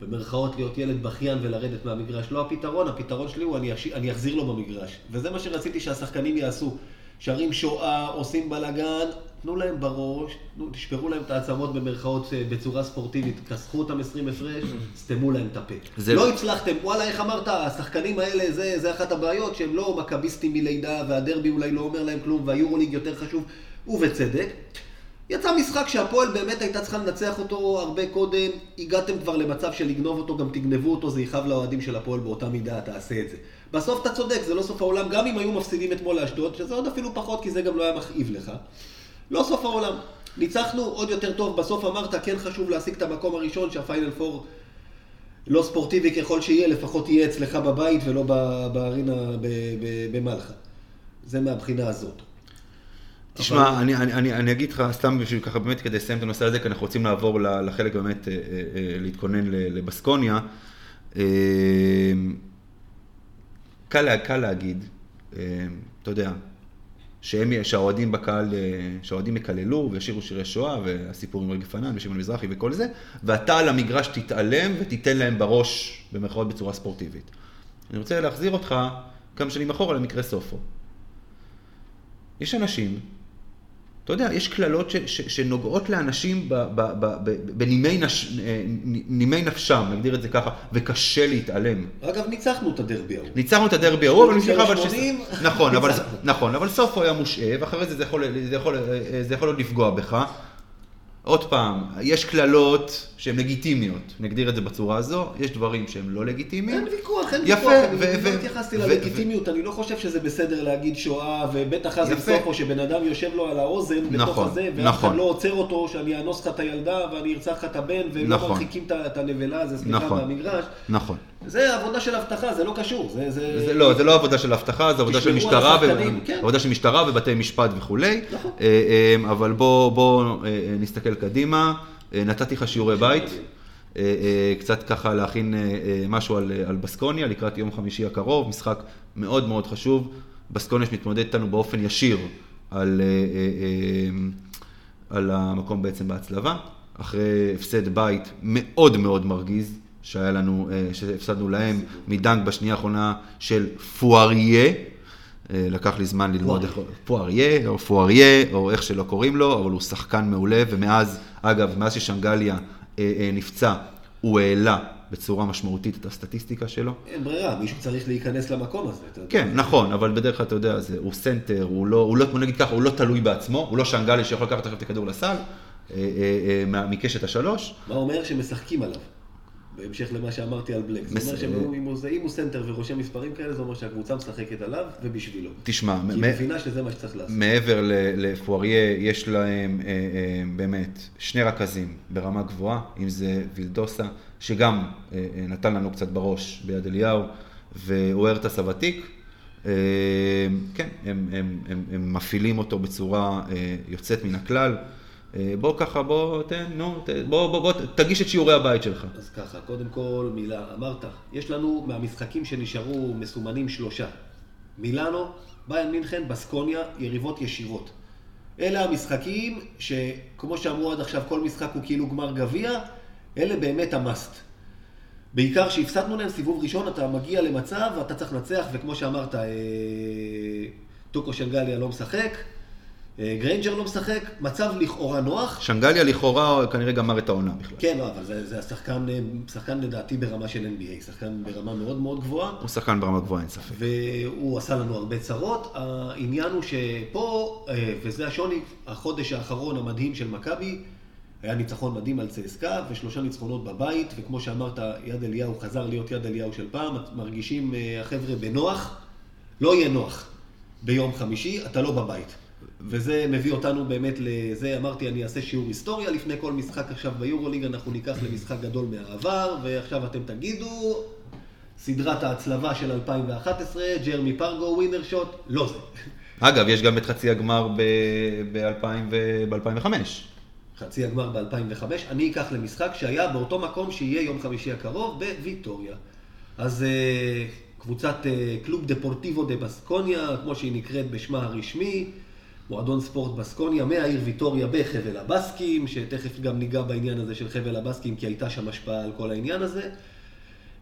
במרכאות להיות ילד בכיין ולרדת מהמגרש, לא הפתרון, הפתרון שלי הוא אני. אני אחזיר לו במגרש. וזה מה שרציתי שהשחקנים יעשו. שרים שואה, עושים בלאגן, תנו להם בראש, תנו, תשברו להם את העצמות במרכאות אה, בצורה ספורטיבית, כסחו אותם 20 הפרש, סתמו להם את הפה.
זה-
לא הצלחתם, וואלה, איך אמרת, השחקנים האלה, זה, זה אחת הבעיות, שהם לא מכביסטים מלידה, והדרבי אולי לא אומר להם כלום, והיורוליג יותר חשוב, ובצדק. יצא משחק שהפועל באמת הייתה צריכה לנצח אותו הרבה קודם, הגעתם כבר למצב של לגנוב אותו, גם תגנבו אותו, זה יכאב לאוהדים של הפועל באותה מידה, תעשה את זה. בסוף אתה צודק, זה לא סוף העולם, גם אם היו מפסידים אתמול לאשדוד, שזה עוד אפילו פחות, כי זה גם לא היה מכאיב לך. לא סוף העולם. ניצחנו עוד יותר טוב, בסוף אמרת, כן חשוב להשיג את המקום הראשון, שהפיינל פור לא ספורטיבי ככל שיהיה, לפחות יהיה אצלך בבית ולא בארינה במלחה. זה מהבחינה הזאת.
תשמע,
אבל-
אני, אני, אני, אני אגיד לך, סתם בשביל ככה באמת כדי לסיים את הנושא הזה, כי אנחנו רוצים לעבור לחלק באמת, אה, אה, אה, להתכונן לבסקוניה. קל, קל להגיד, אה, אתה יודע, שהאוהדים בקהל, אה, שהאוהדים יקללו וישירו שירי שואה, והסיפור עם רגב פנן ושמעון מזרחי וכל זה, ואתה על המגרש תתעלם ותיתן להם בראש, במרכאות בצורה ספורטיבית. אני רוצה להחזיר אותך כמה שנים אחורה למקרה סופו. יש אנשים, אתה יודע, יש קללות ש, ש, שנוגעות לאנשים ב, ב, ב, ב, בנימי נש, אה, נימי נפשם, נגדיר את זה ככה, וקשה להתעלם.
אגב, ניצחנו את הדרבי ההוא.
ניצחנו את הדרבי ההוא, אבל נשאר אבל...
80,
נכון, אבל. נכון, אבל סופו היה מושעה, ואחרי זה זה יכול, זה יכול, זה יכול עוד לפגוע בך. עוד פעם, יש קללות שהן לגיטימיות, נגדיר את זה בצורה הזו, יש דברים שהם לא לגיטימיים.
אין ויכוח, אין
יפה,
ויכוח,
ו-
אני לא התייחסתי ללגיטימיות, אני לא חושב שזה בסדר להגיד שואה, ובטח אז. בסופו שבן אדם יושב לו על האוזן, בתוך
נכון,
הזה, ואף
נכון.
אחד לא עוצר אותו, שאני אאנוס לך את הילדה, ואני ארצח לך את הבן, והם לא
נכון.
מרחיקים את הנבלה, הזה, סליחה,
נכון.
מהמגרש.
נכון.
זה עבודה של אבטחה, זה לא קשור. זה, זה...
זה לא, זה לא עבודה של אבטחה, זה עבודה של משטרה, ו-
כן.
עבודה של משטרה ובתי משפט וכולי.
נכון.
אה, אה, אבל בוא, בוא אה, נסתכל קדימה. נתתי לך שיעורי בית. אה, קצת ככה להכין משהו על, על בסקוניה לקראת יום חמישי הקרוב, משחק מאוד מאוד חשוב. בסקוניה שמתמודד איתנו באופן ישיר על, על המקום בעצם בהצלבה, אחרי הפסד בית מאוד מאוד מרגיז שהיה לנו, אה, שהפסדנו להם מדנק בשנייה האחרונה של פואריה. אה, לקח לי זמן ללמוד איך, פואריה, או פואריה, או איך שלא קוראים לו, אבל הוא שחקן מעולה, ומאז, אגב, מאז ששנגליה אה, נפצע, הוא העלה בצורה משמעותית את הסטטיסטיקה שלו.
אין ברירה, מישהו צריך להיכנס למקום הזה. אתה יודע.
כן, נכון, אבל בדרך כלל, אתה יודע, זה, הוא סנטר, הוא לא, הוא לא, בוא נגיד ככה, הוא לא תלוי בעצמו, הוא לא שנגליה שיכול לקחת עכשיו את הכדור לסל, אה, אה, אה, מקשת השלוש.
מה אומר שמשחקים עליו? בהמשך למה שאמרתי על בלאק.
מס-
אומר שאם הוא, סנטר ורושם מספרים כאלה, זה אומר שהקבוצה משחקת עליו ובשבילו.
תשמע,
כי
מ-
היא מבינה שזה מה שצריך לעשות.
מעבר לפואריה, יש להם אה, אה, באמת שני רכזים ברמה גבוהה, אם זה וילדוסה, שגם אה, נתן לנו קצת בראש ביד אליהו, ואוארטס הוותיק. כן, הם, הם, הם, הם מפעילים אותו בצורה יוצאת מן הכלל. אה, בוא ככה, בוא, תן, נו, ת, בוא, בוא, בוא, תגיש את שיעורי הבית שלך.
אז ככה, קודם כל מילה, אמרת, יש לנו מהמשחקים שנשארו מסומנים שלושה. מילאנו, באיירן מינכן, בסקוניה, יריבות ישירות. אלה המשחקים שכמו שאמרו עד עכשיו, כל משחק הוא כאילו גמר גביע, אלה באמת ה must. בעיקר שהפסדנו להם סיבוב ראשון, אתה מגיע למצב ואתה צריך לנצח, וכמו שאמרת, אה, טוקו שנגליה לא משחק, גריינג'ר לא משחק, מצב לכאורה נוח.
שנגליה לכאורה כנראה גמר את העונה בכלל.
כן, לא, אבל זה, זה השחקן, אה, שחקן לדעתי ברמה של NBA, שחקן ברמה מאוד מאוד גבוהה,
הוא שחקן ברמה גבוהה, אין ספק.
והוא עשה לנו הרבה צרות. העניין הוא שפה, אה, וזה השוני, החודש האחרון המדהים של מכבי, היה ניצחון מדהים על צסקה, ושלושה ניצחונות בבית, וכמו שאמרת, יד אליהו חזר להיות יד אליהו של פעם, מרגישים אה, החבר'ה בנוח, לא יהיה נוח ביום חמישי, אתה לא בבית. וזה מביא אותנו באמת לזה, אמרתי, אני אעשה שיעור היסטוריה לפני כל משחק עכשיו ביורוליג, אנחנו ניקח למשחק גדול מהעבר, ועכשיו אתם תגידו, סדרת ההצלבה של 2011, ג'רמי פרגו ווינר שוט, לא זה.
אגב, יש גם את חצי הגמר ב-2005.
חצי הגמר ב-2005, אני אקח למשחק שהיה באותו מקום שיהיה יום חמישי הקרוב בוויטוריה. אז אה, קבוצת אה, קלוב דפורטיבו דה בסקוניה, כמו שהיא נקראת בשמה הרשמי, מועדון ספורט בסקוניה מהעיר ויטוריה בחבל הבסקים, שתכף גם ניגע בעניין הזה של חבל הבסקים, כי הייתה שם השפעה על כל העניין הזה.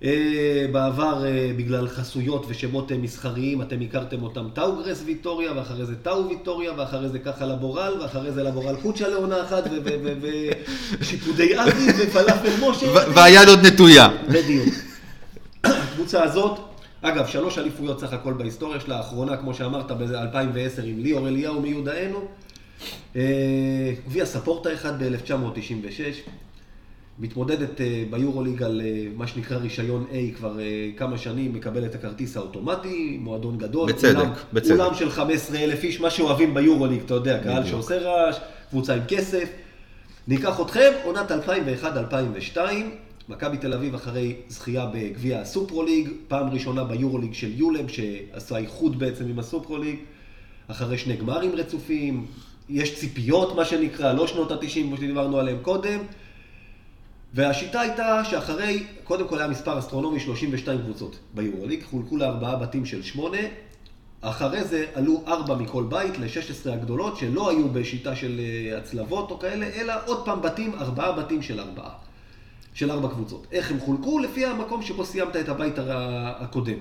אה, בעבר, אה, בגלל חסויות ושמות אה, מסחריים, אתם הכרתם אותם טאוגרס ויטוריה, ואחרי זה טאו ויטוריה, ואחרי זה ככה לבורל, ואחרי זה לבורל קוצ'ה לעונה אחת, ושיפודי אבי, ופלאפל משה.
והיד עוד נטויה.
בדיוק. הקבוצה הזאת, אגב, שלוש אליפויות סך הכל בהיסטוריה שלה, האחרונה, כמו שאמרת, ב-2010 עם ליאור אליהו מיודענו. אה, גביע ספורטה אחד ב-1996. מתמודדת אה, ביורוליג על אה, מה שנקרא רישיון A כבר אה, כמה שנים, מקבל את הכרטיס האוטומטי, מועדון גדול.
בצדק,
אולם,
בצדק.
אולם של 15 אלף איש, מה שאוהבים ביורוליג, אתה יודע, קהל. שעושה רעש, קבוצה עם כסף. ניקח אתכם, עונת 2001-2002, מכבי תל אביב אחרי זכייה בגביע הסופרוליג, פעם ראשונה ביורוליג של יולב, שעשה איחוד בעצם עם הסופרוליג, אחרי שני גמרים רצופים, יש ציפיות, מה שנקרא, לא שנות ה-90, כמו שדיברנו עליהם קודם. והשיטה הייתה שאחרי, קודם כל היה מספר אסטרונומי 32 קבוצות ביורוליג, חולקו לארבעה בתים של שמונה, אחרי זה עלו ארבע מכל בית ל-16 הגדולות, שלא היו בשיטה של אה, הצלבות או כאלה, אלא עוד פעם בתים, ארבעה בתים של ארבעה. של ארבע קבוצות. איך הם חולקו? לפי המקום שבו סיימת את הבית הקודם.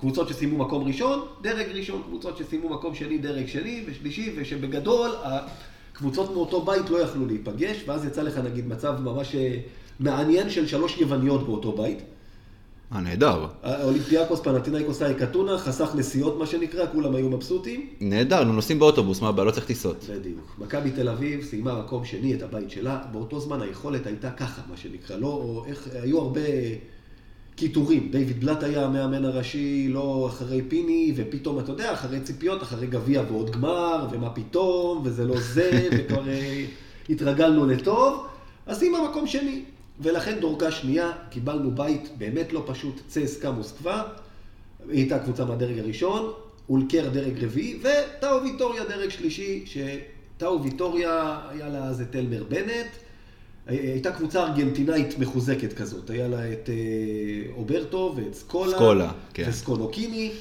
קבוצות שסיימו מקום ראשון, דרג ראשון, קבוצות שסיימו מקום שני, דרג שני ושלישי, ושבגדול הקבוצות מאותו בית לא יכלו להיפגש, ואז יצא לך נגיד מצב ממש אה, מעניין של שלוש יווניות באותו בית.
אה, נהדר.
אולימפיאקוס, פנטינאיקוס, אי קטונה, חסך נסיעות מה שנקרא, כולם היו מבסוטים.
נהדר, נו, נוסעים באוטובוס, מה הבעיה? לא צריך טיסות.
בדיוק. מכבי תל אביב סיימה מקום שני את הבית שלה, באותו זמן היכולת הייתה ככה, מה שנקרא, לא, איך, היו הרבה קיטורים. דיוויד בלאט היה המאמן הראשי, לא אחרי פיני, ופתאום, אתה יודע, אחרי ציפיות, אחרי גביע ועוד גמר, ומה פתאום, וזה לא זה, וכבר אה, התרגלנו לטוב, אז סיימה מקום שני. ולכן דורגה שנייה, קיבלנו בית באמת לא פשוט, צסקה מוסקבה, היא הייתה קבוצה מהדרג הראשון, אולקר דרג רביעי, וטאו ויטוריה דרג שלישי, שטאו ויטוריה היה לה אז את אלמר בנט, הייתה קבוצה ארגנטינאית מחוזקת כזאת, היה לה את אה, אוברטו ואת סקולה,
סקולה, כן.
וסקונוקיני,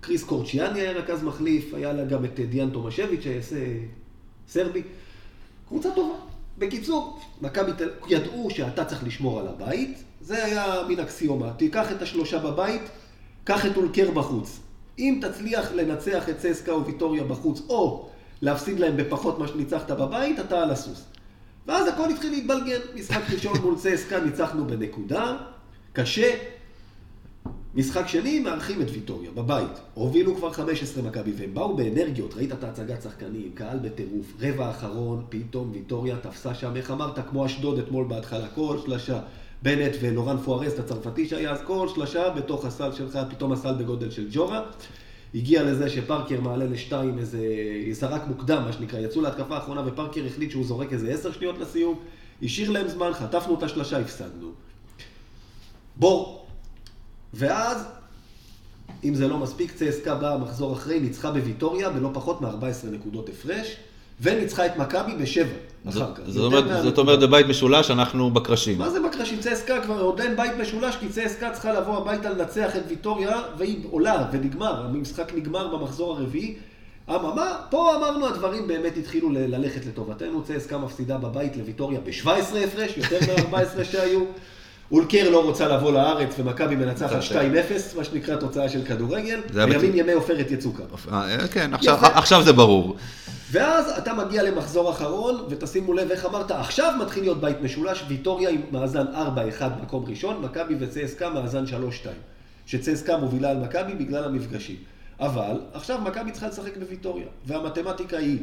קריס קורצ'יאני היה רכז מחליף, היה לה גם את דיאן תומשביץ', סרבי, קבוצה טובה. בקיצור, מכבי תל ידעו שאתה צריך לשמור על הבית, זה היה מין אקסיומה. תיקח את השלושה בבית, קח את אולקר בחוץ. אם תצליח לנצח את צסקה או ויטוריה בחוץ, או להפסיד להם בפחות מה שניצחת בבית, אתה על הסוס. ואז הכל התחיל להתבלגן. משחק ראשון מול צסקה ניצחנו בנקודה, קשה. משחק שני, מארחים את ויטוריה, בבית. הובילו כבר 15 מכבי, והם באו באנרגיות, ראית את ההצגת שחקנים, קהל בטירוף, רבע האחרון, פתאום ויטוריה תפסה שם, איך אמרת, כמו אשדוד אתמול בהתחלה, כל שלושה. בנט ולורן פוארס, את הצרפתי שהיה אז, כל שלושה בתוך הסל שלך, פתאום הסל בגודל של ג'ורה. הגיע לזה שפארקר מעלה לשתיים איזה, זרק מוקדם, מה שנקרא, יצאו להתקפה האחרונה ופארקר החליט שהוא זורק איזה עשר שניות לסיום, השאיר להם זמן, חטפנו את השלושה, הפסדנו. בור. ואז, אם זה לא מספיק, צסקה באה מחזור אחרי, ניצחה בוויטוריה בלא פחות מ-14 נקודות הפרש, וניצחה את מכבי בשבע אחר כך.
זאת אומרת, זאת אומרת, בבית משולש, אנחנו בקרשים.
מה זה בקרשים? צסקה כבר עוד אין בית משולש, כי צסקה צריכה לבוא הביתה לנצח את ויטוריה, והיא עולה, ונגמר, המשחק נגמר במחזור הרביעי. אממה, פה אמרנו הדברים באמת התחילו ללכת לטובתנו, צסקה מפסידה בבית לוויטוריה ב-17 הפרש, יותר מ-14 שהיו. אולקר לא רוצה לבוא לארץ, ומכבי מנצחת 2-0, מה שנקרא תוצאה של כדורגל. בימים. ימי עופרת יצוקה.
אה, כן, עכשיו-
יפה.
עכשיו זה ברור.
ואז אתה מגיע למחזור אחרון, ותשימו לב איך אמרת, עכשיו מתחיל להיות בית משולש, ויטוריה עם מאזן 4-1 מקום ראשון, מכבי וצסקה מאזן 3-2. שצסקה מובילה על מכבי בגלל המפגשים. אבל עכשיו מכבי צריכה לשחק בוויטוריה, והמתמטיקה היא,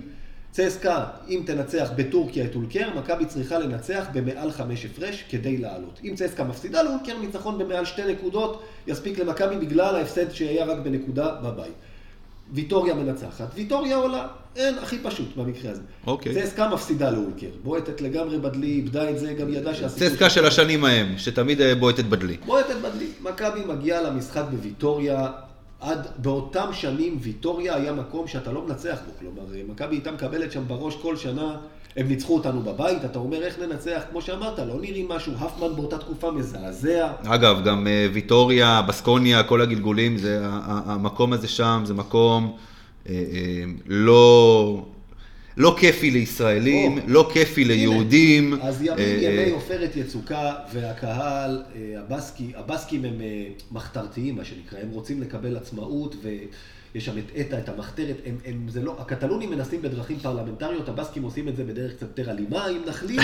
צסקה, אם תנצח בטורקיה את אולקר, מכבי צריכה לנצח במעל חמש הפרש כדי לעלות. אם צסקה מפסידה לאולקר, ניצחון במעל שתי נקודות, יספיק למכבי בגלל ההפסד שהיה רק בנקודה בבית. ויטוריה מנצחת, ויטוריה עולה, אין, הכי פשוט במקרה הזה.
אוקיי.
צסקה מפסידה לאולקר, בועטת לגמרי בדלי, איבדה את זה, גם ידעה שהסיכוי...
צסקה של השנים ההם, שתמיד בועטת בדלי.
בועטת בדלי. מכבי מגיעה למשחק בוויטוריה, עד באותם שנים ויטוריה היה מקום שאתה לא מנצח בו. כלומר, מכבי הייתה מקבלת שם בראש כל שנה, הם ניצחו אותנו בבית, אתה אומר איך ננצח, כמו שאמרת, לא נראים משהו, הפמן באותה תקופה מזעזע.
אגב, גם אה, ויטוריה, בסקוניה, כל הגלגולים, זה, המקום הזה שם זה מקום אה, אה, לא, לא כיפי לישראלים,
או.
לא כיפי ליהודים.
אז ימים,
אה,
ימי עופרת יצוקה, והקהל, אה, הבסקי, הבסקים הם אה, מחתרתיים, מה שנקרא, הם רוצים לקבל עצמאות, ויש שם את אטה, את המחתרת, הם, הם, זה לא, הקטלונים מנסים בדרכים פרלמנטריות, הבסקים עושים את זה בדרך קצת יותר אלימה, אם נחליט,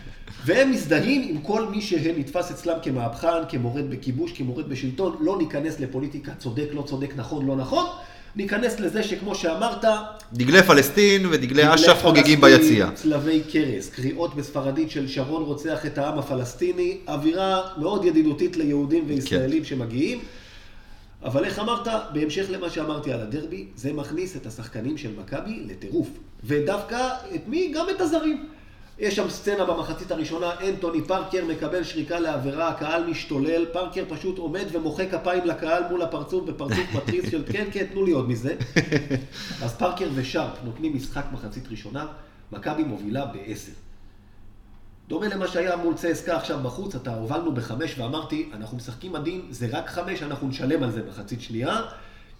והם מזדהים עם כל מי שנתפס אצלם כמהפכן, כמורד בכיבוש, כמורד בשלטון, לא ניכנס לפוליטיקה צודק, לא צודק, נכון, לא נכון, ניכנס לזה שכמו שאמרת,
דגלי פלסטין ודגלי
דגלי
אש"ף חוגגים ביציע.
צלבי קרס, קריאות בספרדית של שרון רוצח את העם הפלסטיני, אווירה מאוד ידידותית ליהודים וישראלים שמגיעים. אבל איך אמרת, בהמשך למה שאמרתי על הדרבי, זה מכניס את השחקנים של מכבי לטירוף. ודווקא, את מי? גם את הזרים. יש שם סצנה במחצית הראשונה, אנטוני פארקר מקבל שריקה לעבירה, הקהל משתולל, פארקר פשוט עומד ומוחא כפיים לקהל מול הפרצוף בפרצוף מתריס של כן, כן, תנו לי עוד מזה. אז פארקר ושארפ נותנים משחק מחצית ראשונה, מכבי מובילה בעשר. דומה למה שהיה מול צסקה עכשיו בחוץ, אתה הובלנו בחמש ואמרתי, אנחנו משחקים מדהים, זה רק חמש, אנחנו נשלם על זה מחצית שנייה,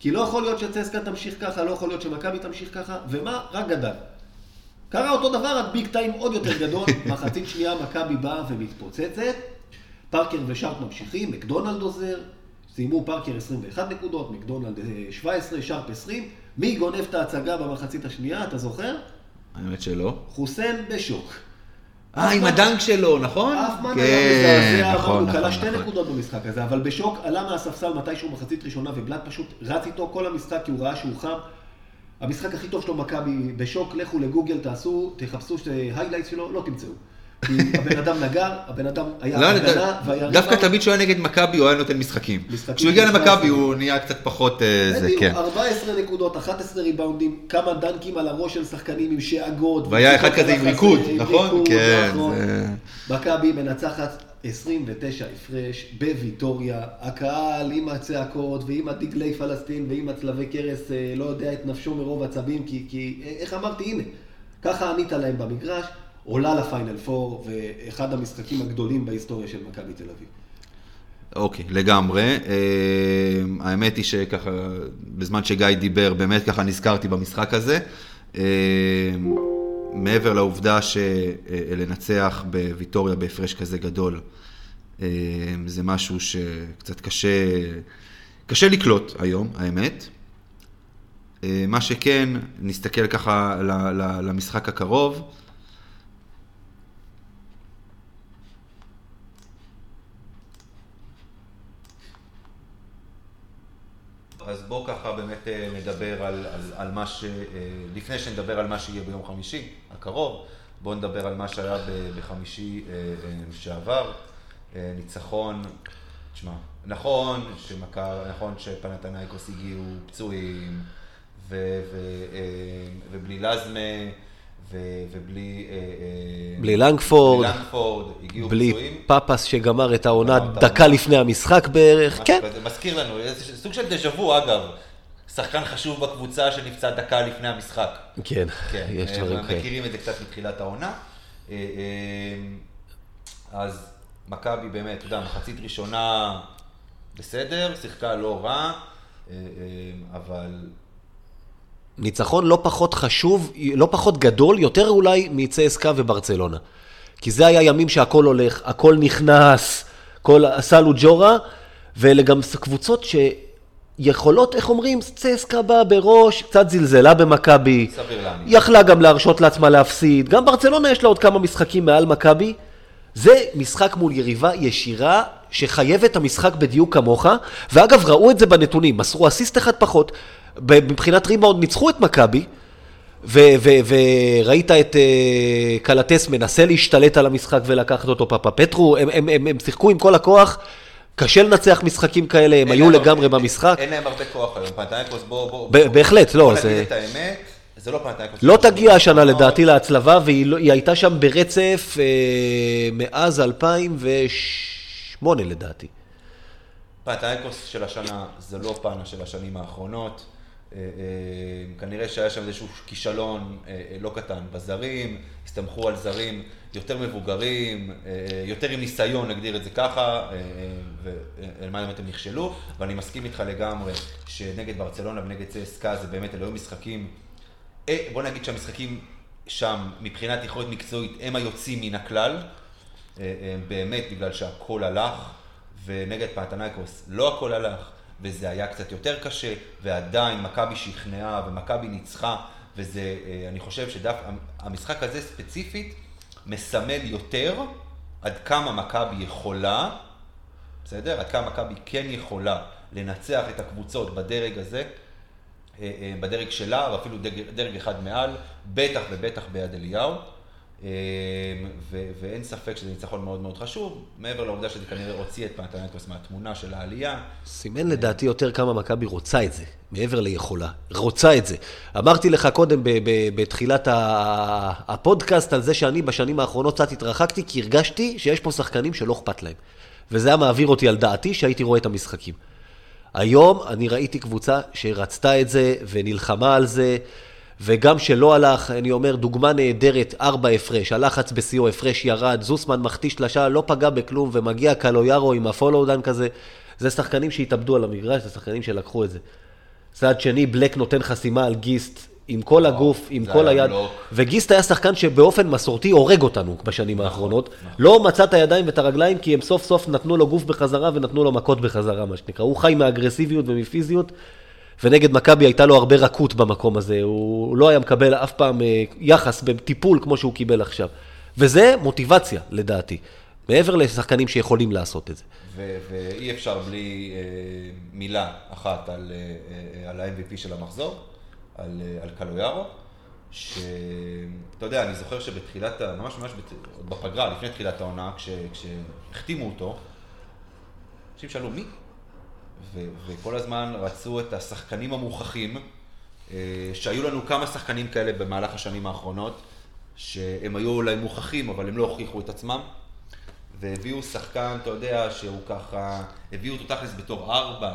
כי לא יכול להיות שצסקה תמשיך ככה, לא יכול להיות שמכבי תמשיך ככה, ומה? רק גדל. קרה אותו דבר, רק ביג טיים עוד יותר גדול, מחצית שנייה מכבי באה ומתפוצצת, פארקר ושארפ ממשיכים, מקדונלד עוזר, סיימו פארקר 21 נקודות, מקדונלד אה, 17, שרפ 20, מי גונב את ההצגה במחצית השנייה, אתה זוכר?
האמת שלא.
חוסיין בשוק.
אה, עם הדנק שלו, נכון?
אף
כן,
היה מזעזע,
נכון,
אמרנו, כלה
נכון,
שתי
נכון.
נקודות במשחק הזה, אבל בשוק עלה מהספסל מתישהו מחצית ראשונה, ובלאט פשוט רץ איתו כל המשחק, כי הוא ראה שהוא חם. המשחק הכי טוב שלו מכבי בשוק, לכו לגוגל, תעשו, תחפשו את ההיילייט שלו, לא תמצאו. כי הבן אדם נגר, הבן אדם היה
לא,
הגנה, והיה...
דווקא. תמיד כשהוא היה נגד מכבי הוא היה נותן משחקים. כשהוא הגיע למכבי. הוא נהיה קצת פחות אה, זה, כן.
14 נקודות, 11 ריבאונדים, כמה דנקים על הראש של שחקנים עם שאגות.
והיה אחד כזה עם ריקוד, נכון? כן,
נכון. מכבי מנצחת 29 הפרש בוויטוריה, הקהל עם הצעקות ועם הדגלי פלסטין ועם הצלבי קרס אה, לא יודע את נפשו מרוב עצבים, כי, כי אה, איך אמרתי, הנה, ככה ענית להם במגרש, עולה לפיינל פור, ואחד המשחקים הגדולים בהיסטוריה של מכבי תל אביב.
אוקיי, לגמרי. אה, האמת היא שככה, בזמן שגיא דיבר, באמת ככה נזכרתי במשחק הזה. מעבר לעובדה שלנצח בוויטוריה בהפרש כזה גדול, אה, זה משהו שקצת קשה, קשה לקלוט היום, האמת. אה, מה שכן, נסתכל ככה למשחק הקרוב. אז בואו ככה באמת אה, נדבר על, על, על מה ש... אה, לפני שנדבר על מה שיהיה ביום חמישי הקרוב, בואו נדבר על מה שהיה בחמישי אה, שעבר. ניצחון, תשמע, נכון שמכר, נכון שפנתנייקוס הגיעו פצועים, ו, ו, לזמה, ובלי... אה, אה,
בלי לנגפורד,
בלי לנגפורד, הגיעו
בלי
פצועים.
פאפס שגמר את העונה
את
דקה. לפני המשחק בערך, כן.
כזה, מזכיר לנו, איזה סוג של דז'ה וו אגב. שחקן חשוב בקבוצה שנפצע דקה לפני המשחק.
כן,
כן,
יש
אה,
דברים כאלה.
מכירים את זה קצת מתחילת העונה. אז מכבי באמת, אתה יודע, מחצית ראשונה בסדר, שיחקה לא רע, אבל
ניצחון לא פחות חשוב, לא פחות גדול, יותר אולי מצסקה וברצלונה. כי זה היה ימים שהכל הולך, הכל נכנס, כל הסלו ג'ורה, ואלה גם קבוצות שיכולות, איך אומרים, צסקה באה בראש, קצת זלזלה במכבי,
סביר.
יכלה גם להרשות לעצמה להפסיד, גם ברצלונה יש לה עוד כמה משחקים מעל מכבי. זה משחק מול יריבה ישירה שחייבת המשחק בדיוק כמוך, ואגב, ראו את זה בנתונים, מסרו אסיסט אחד פחות, מבחינת ריבאונד ניצחו את מכבי, וראית את uh, קלטס מנסה להשתלט על המשחק ולקחת אותו פאפה פטרו, הם, הם, הם, הם שיחקו עם כל הכוח, קשה לנצח משחקים כאלה, הם היו לגמרי במשחק.
אין להם הרבה כוח היום, פנתנייקוס בוא, בוא,
ב- בהחלט, לא,
בוא
זה-
נגיד את האמת, זה לא פנתנייקוס.
לא תגיע השנה לדעתי להצלבה, והיא לא, הייתה שם ברצף אה, מאז 2008 לדעתי.
פנתנייקוס של השנה זה לא פאנה של השנים האחרונות. אה, אה, כנראה שהיה שם איזשהו כישלון אה, לא קטן בזרים, הסתמכו על זרים יותר מבוגרים, יותר עם ניסיון, נגדיר את זה ככה, ולמען האמת הם נכשלו, ואני מסכים איתך לגמרי שנגד ברצלונה ונגד צסקה זה באמת, אלה היו משחקים, בוא נגיד שהמשחקים שם, מבחינת יכולת מקצועית, הם היוצאים מן הכלל, באמת בגלל שהכל הלך, ונגד פנתנייקוס לא הכל הלך, וזה היה קצת יותר קשה, ועדיין מכבי שכנעה ומכבי ניצחה, וזה, אה, אני חושב שדווקא המשחק הזה ספציפית מסמל יותר עד כמה מכבי יכולה, בסדר? עד כמה מכבי כן יכולה לנצח את הקבוצות בדרג הזה, אה, אה, בדרג שלה, ואפילו דרג, אחד מעל, בטח ובטח ביד אליהו. אה, ו- ואין ספק שזה ניצחון מאוד מאוד חשוב, מעבר לעובדה שזה כנראה הוציא את פנתנייקוס מהתמונה של העלייה.
סימן לדעתי יותר כמה מכבי רוצה את זה, מעבר ליכולה. רוצה את זה. אמרתי לך קודם ב- ב- בתחילת הפודקאסט על זה שאני בשנים האחרונות קצת התרחקתי, כי הרגשתי שיש פה שחקנים שלא אכפת להם. וזה היה מעביר אותי על דעתי שהייתי רואה את המשחקים. היום אני ראיתי קבוצה שרצתה את זה ונלחמה על זה, וגם שלא הלך, אני אומר, דוגמה נהדרת, ארבע הפרש, הלחץ בשיאו, הפרש ירד, זוסמן מחטיא שלשה, לא פגע בכלום, ומגיע קלויארו עם הפולואודן כזה. זה שחקנים שהתאבדו על המגרש, זה שחקנים שלקחו את זה. צד שני, בלק נותן חסימה על גיסט, עם כל הגוף, עם כל היד.
בלוק.
וגיסט היה שחקן שבאופן מסורתי הורג אותנו בשנים האחרונות. לא מצא את הידיים ואת הרגליים, כי הם סוף סוף נתנו לו גוף בחזרה ונתנו לו מכות בחזרה, מה שנקרא. הוא חי מאגרסיביות ומפיזיות, ונגד מכבי הייתה לו הרבה רכות במקום הזה. הוא לא היה מקבל אף פעם אה, יחס בטיפול כמו שהוא קיבל עכשיו. וזה מוטיבציה, לדעתי. מעבר לשחקנים שיכולים לעשות את זה.
ואי אפשר בלי אה, מילה אחת על, אה, אה, על ה-MVP של המחזור, על, אה, על קלויארו, שאתה יודע, אני זוכר שבתחילת, ממש ממש בת- בפגרה, לפני תחילת העונה, כש- כשהחתימו אותו, אנשים שאלו מי? ו- וכל הזמן רצו את השחקנים המוכחים, אה, שהיו לנו כמה שחקנים כאלה במהלך השנים האחרונות, שהם היו אולי מוכחים, אבל הם לא הוכיחו את עצמם. והביאו שחקן, אתה יודע, שהוא ככה, הביאו אותו תכלס בתור ארבע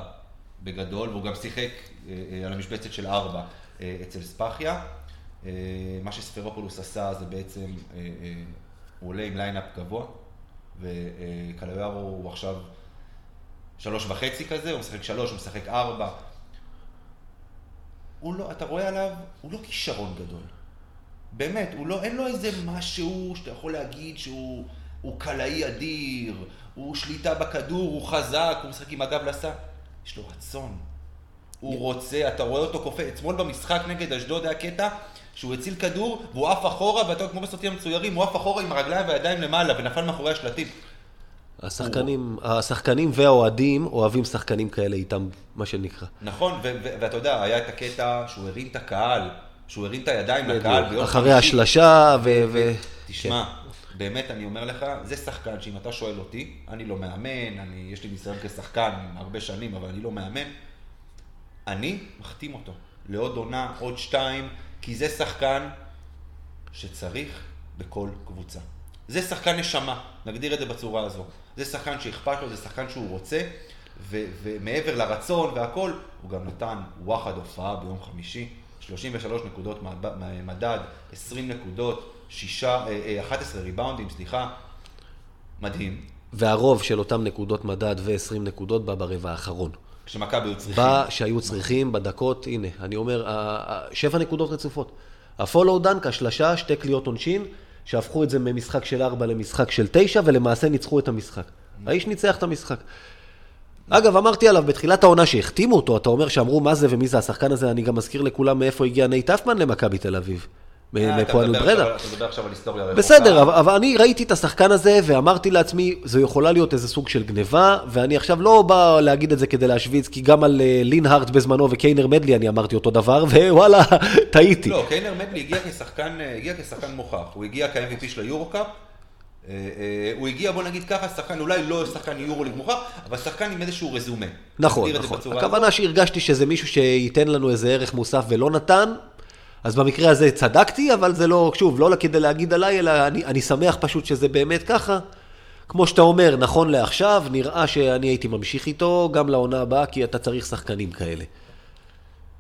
בגדול, והוא גם שיחק אה, אה, על המשבצת של ארבע אצל ספחיה. מה שספרופולוס עשה זה בעצם, הוא עולה עם lineup גבוה, וקלויארו הוא עכשיו שלוש וחצי כזה, הוא משחק שלוש, הוא משחק ארבע. הוא לא, אתה רואה עליו, הוא לא כישרון גדול. באמת, הוא לא, אין לו איזה משהו שאתה יכול להגיד שהוא הוא קלעי אדיר, הוא שליטה בכדור, הוא חזק, הוא משחק עם הגב לסע. יש לו רצון. הוא רוצה, אתה רואה אותו קופא. אתמול במשחק נגד אשדוד היה קטע שהוא הציל כדור והוא עף אחורה, ואתה כמו בסרטים המצוירים, הוא עף אחורה עם הרגליים והידיים למעלה ונפל מאחורי השלטים.
השחקנים, השחקנים והאוהדים אוהבים שחקנים כאלה איתם, מה שנקרא.
נכון, ואתה יודע, היה את הקטע שהוא הרים את הקהל, שהוא הרים את הידיים לקהל ביום
אחרי. השלשה ו... ו...
תשמע, באמת אני אומר לך, זה שחקן שאם אתה שואל אותי, אני לא מאמן, אני, יש לי ניסיון כשחקן הרבה שנים, אבל אני לא מאמן, אני מחתים אותו לעוד עונה, עוד שתיים, כי זה שחקן שצריך בכל קבוצה. זה שחקן נשמה, נגדיר את זה בצורה הזו. זה שחקן שאכפת לו, זה שחקן שהוא רוצה, ו- ומעבר לרצון והכל, הוא גם נתן וואחד הופעה ביום חמישי, 33 נקודות מד- מדד, 20 נקודות, 6, 11 ריבאונדים, סליחה, מדהים.
והרוב של אותם נקודות מדד ו-20 נקודות בא ברבע האחרון.
כשמכבי היו צריכים.
בא שהיו צריכים בדקות, הנה, אני אומר, שבע נקודות רצופות. הפולו דנק, השלשה, שתי קליעות עונשין, שהפכו את זה ממשחק של ארבע למשחק של תשע, ולמעשה ניצחו את המשחק. האיש ניצח את המשחק. אגב, אמרתי עליו בתחילת העונה שהחתימו אותו, אתה אומר שאמרו מה זה ומי זה השחקן הזה, אני גם מזכיר לכולם מאיפה הגיע נייט הפמן למכבי תל אביב.
אה, מפואנלברדה. אתה מדבר עכשיו על היסטוריה רחוקה.
בסדר, אבל, אבל אני ראיתי את השחקן הזה ואמרתי לעצמי, זו יכולה להיות איזה סוג של גניבה, ואני עכשיו לא בא להגיד את זה כדי להשוויץ, כי גם על אה, לינהארט בזמנו וקיינר מדלי אני אמרתי אותו דבר, ווואלה, טעיתי.
לא, קיינר מדלי הגיע כשחקן, אה, הגיע כשחקן מוכח. הוא הגיע כ-MVP של היורו-קאפ. הוא הגיע, בוא נגיד ככה, שחקן, אולי לא שחקן יורו-ליג מוכח, אבל שחקן עם איזשהו רזומה.
נכון, נכון. הכוונה שהרגשתי שזה מישהו שייתן לנו איזה ערך מוסף ולא נתן, אז במקרה הזה צדקתי, אבל זה לא, שוב, לא כדי להגיד עליי, אלא אני, אני שמח פשוט שזה באמת ככה. כמו שאתה אומר, נכון לעכשיו, נראה שאני הייתי ממשיך איתו גם לעונה הבאה, כי אתה צריך שחקנים כאלה.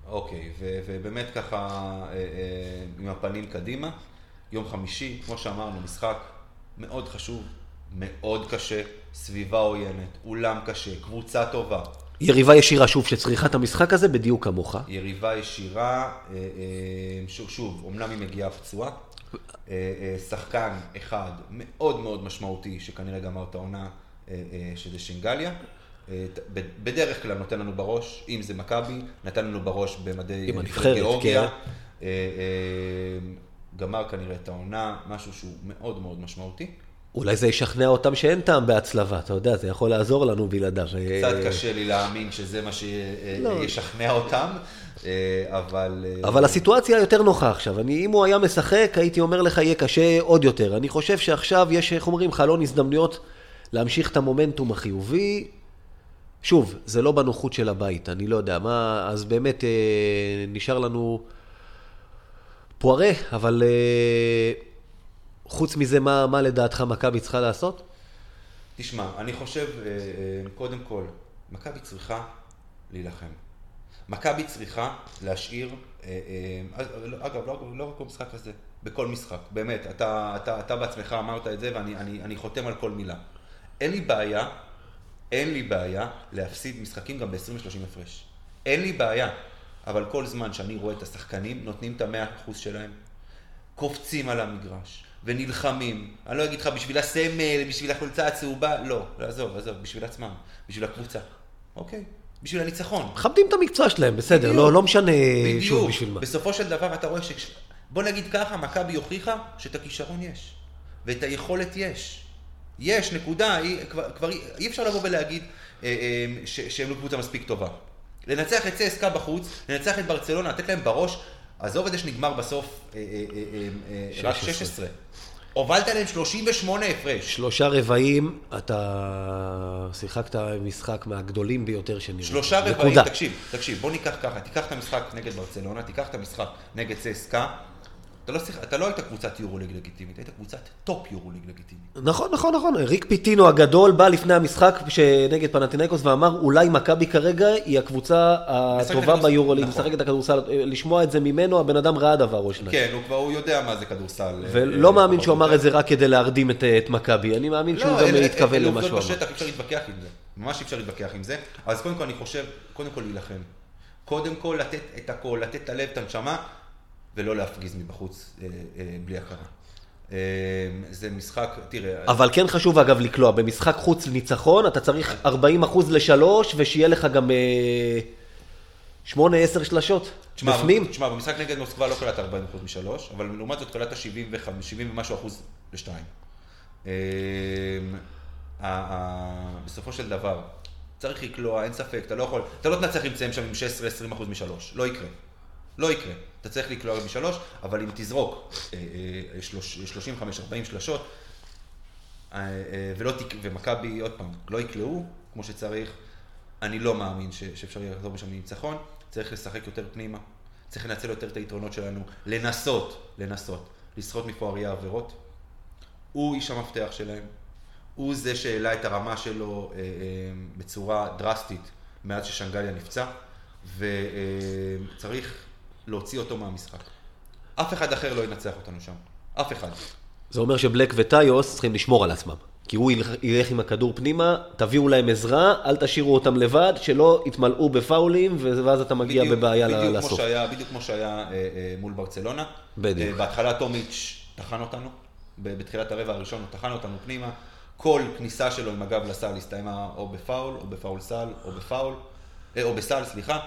אוקיי, ו- ובאמת ככה, אה, אה, עם הפנים קדימה, יום חמישי, כמו שאמרנו, משחק מאוד חשוב, מאוד קשה, סביבה עוינת, אולם קשה, קבוצה טובה,
יריבה ישירה, שוב, שצריכה את המשחק הזה בדיוק כמוך.
יריבה ישירה, אה, אה, שוב, שוב, אומנם היא מגיעה פצועה, אה, שחקן אחד מאוד מאוד משמעותי, שכנראה גמר את העונה, שזה שינגליה. בדרך כלל נותן לנו בראש, אם זה מכבי, נתן לנו בראש במדי גיאורגיה.
כן.
גמר כנראה את העונה, משהו שהוא מאוד מאוד משמעותי.
אולי זה ישכנע אותם שאין טעם בהצלבה, אתה יודע, זה יכול לעזור לנו בלעדיו.
קצת
אה,
קשה לי להאמין שזה מה
לא.
שישכנע אותם, אה, אבל... אה,
אבל הסיטואציה יותר נוחה עכשיו. אני, אם הוא היה משחק, הייתי אומר לך, יהיה קשה עוד יותר. אני חושב שעכשיו יש, איך אומרים, חלון הזדמנויות להמשיך את המומנטום החיובי. שוב, זה לא בנוחות של הבית, אני לא יודע מה, אז באמת אה, נשאר לנו פוארה, אבל אה, חוץ מזה, מה, מה לדעתך מכבי צריכה לעשות?
תשמע, אני חושב, אה, אה, קודם כל, מכבי צריכה להילחם. מכבי צריכה להשאיר, אה, אה, אגב, לא, לא רק במשחק הזה, בכל משחק, באמת, אתה, אתה, אתה בעצמך אמרת את זה ואני אני, אני חותם על כל מילה. אין לי בעיה, אין לי בעיה להפסיד משחקים גם ב-20 ו-30 הפרש. אין לי בעיה, אבל כל זמן שאני רואה את השחקנים, נותנים את המאה אחוז שלהם, קופצים על המגרש ונלחמים. אני לא אגיד לך בשביל הסמל, בשביל החולצה הצהובה, לא, עזוב, עזוב, בשביל עצמם, בשביל הקבוצה. אוקיי, בשביל הניצחון.
מכבדים את המקצוע שלהם, בסדר,
בדיוק.
לא, לא משנה
בדיוק.
שוב בשביל מה.
בסופו של דבר אתה רואה ש... בוא נגיד ככה, מכבי הוכיחה שאת הכישרון יש. ואת היכולת יש. יש, נקודה, אי, כבר, כבר אי אי אפשר לבוא ולהגיד אה, אה, ש, שהם לא קבוצה מספיק טובה. לנצח את CSKA בחוץ, לנצח את ברצלונה, לתת להם בראש, עזוב את זה שנגמר בסוף אה, אה, אה, רק
16.
16. הובלת להם 38 הפרש.
שלושה רבעים, אתה שיחקת משחק מהגדולים ביותר שנראו.
שלושה רבעים. תקשיב, תקשיב, בוא ניקח ככה, תיקח את המשחק נגד ברצלונה, תיקח את המשחק נגד צסקה, אתה לא, שיח, אתה לא היית קבוצת יורוליג לגיטימית, היית קבוצת טופ יורוליג לגיטימית.
נכון, נכון, נכון. ריק פיטינו הגדול בא לפני המשחק נגד פנאתינייקוס ואמר, אולי מכבי כרגע היא הקבוצה הטובה ביורוליג,
נכון.
משחקת את הכדורסל. לשמוע את זה ממנו, הבן אדם ראה דבר או שניים.
כן, הוא כבר, הוא יודע מה זה כדורסל.
ולא
אה,
מאמין שהוא אמר. את זה רק כדי להרדים את, את מכבי, אני מאמין שהוא
לא,
גם
לא
התכוון למה שהוא אמר.
בשטח, אפשר להתווכח עם זה. ממש אפשר להתווכח עם זה. אז קודם כל אני חושב, קודם כל להילחם. קודם כל לתת את הכל, לתת את הלב, את הנשמה, ולא להפגיז מבחוץ אה, אה, בלי הכרה. אה, זה משחק, תראה,
אבל כן חשוב אגב לקלוע, במשחק חוץ ניצחון אתה צריך 40 אחוז לשלוש ושיהיה לך גם אה, 8-10 שלשות בפנים.
תשמע, במשחק נגד מוסקבה לא קלט 40 אחוז משלוש, אבל לעומת זאת קלט 70 70 ומשהו אחוז לשתיים. בסופו של דבר, צריך לקלוע, אין ספק, אתה לא יכול, אתה לא תנצח אם תסיים שם עם 16-20 אחוז משלוש, לא יקרה. לא יקרה. אתה צריך לקלוע משלוש, אבל אם תזרוק אה, אה, שלוש- 35-40 שלשות, אה, אה, ולא תק... ומכבי, עוד פעם, לא יקלעו כמו שצריך, אני לא מאמין ש... שאפשר יהיה לחזור משם מניצחון, צריך לשחק יותר פנימה, צריך לנצל יותר את היתרונות שלנו, לנסות, לנסות, לסחוט מפואריה עבירות. הוא איש המפתח שלהם, הוא זה שהעלה את הרמה שלו אה, אה, בצורה דרסטית מאז ששנגליה נפצע, וצריך להוציא אותו מהמשחק. אף אחד אחר לא ינצח אותנו שם, אף אחד.
זה אומר שבלק וטיוס צריכים לשמור על עצמם. כי הוא ילך, עם הכדור פנימה, תביאו להם עזרה, אל תשאירו אותם לבד, שלא יתמלאו בפאולים, ואז אתה מגיע
בדיוק-
בבעיה
בדיוק
ל-
כמו
לסוף.
שהיה, בדיוק כמו שהיה אה, אה, מול ברצלונה.
בדיוק.
אה, בהתחלה טומיץ' טחן אותנו, בתחילת הרבע הראשון הוא טחן אותנו פנימה. כל כניסה שלו עם הגב לסל הסתיימה או בפאול, או בפאול סל, או בפאול, אה, או בסל, סליחה.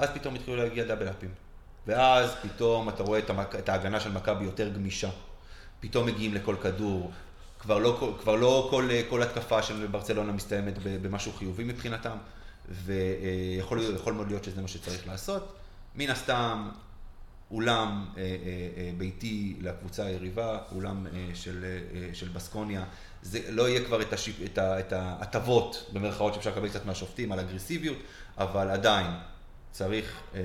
ואז פתאום התחילו להגיע דאבל-אפים. ואז פתאום אתה רואה את, המק... את ההגנה של מכבי יותר גמישה. פתאום מגיעים לכל כדור. כבר לא, כבר לא כל, כל התקפה של ברצלונה מסתיימת במשהו חיובי מבחינתם, ויכול מאוד להיות שזה מה שצריך לעשות. מן הסתם, אולם אה, אה, אה, ביתי לקבוצה היריבה, אולם אה, של, אה, של בסקוניה, זה לא יהיה כבר את, השיפ, את, ה, את ההטבות, במרכאות שאפשר לקבל קצת מהשופטים, על אגרסיביות, אבל עדיין צריך אה, אה,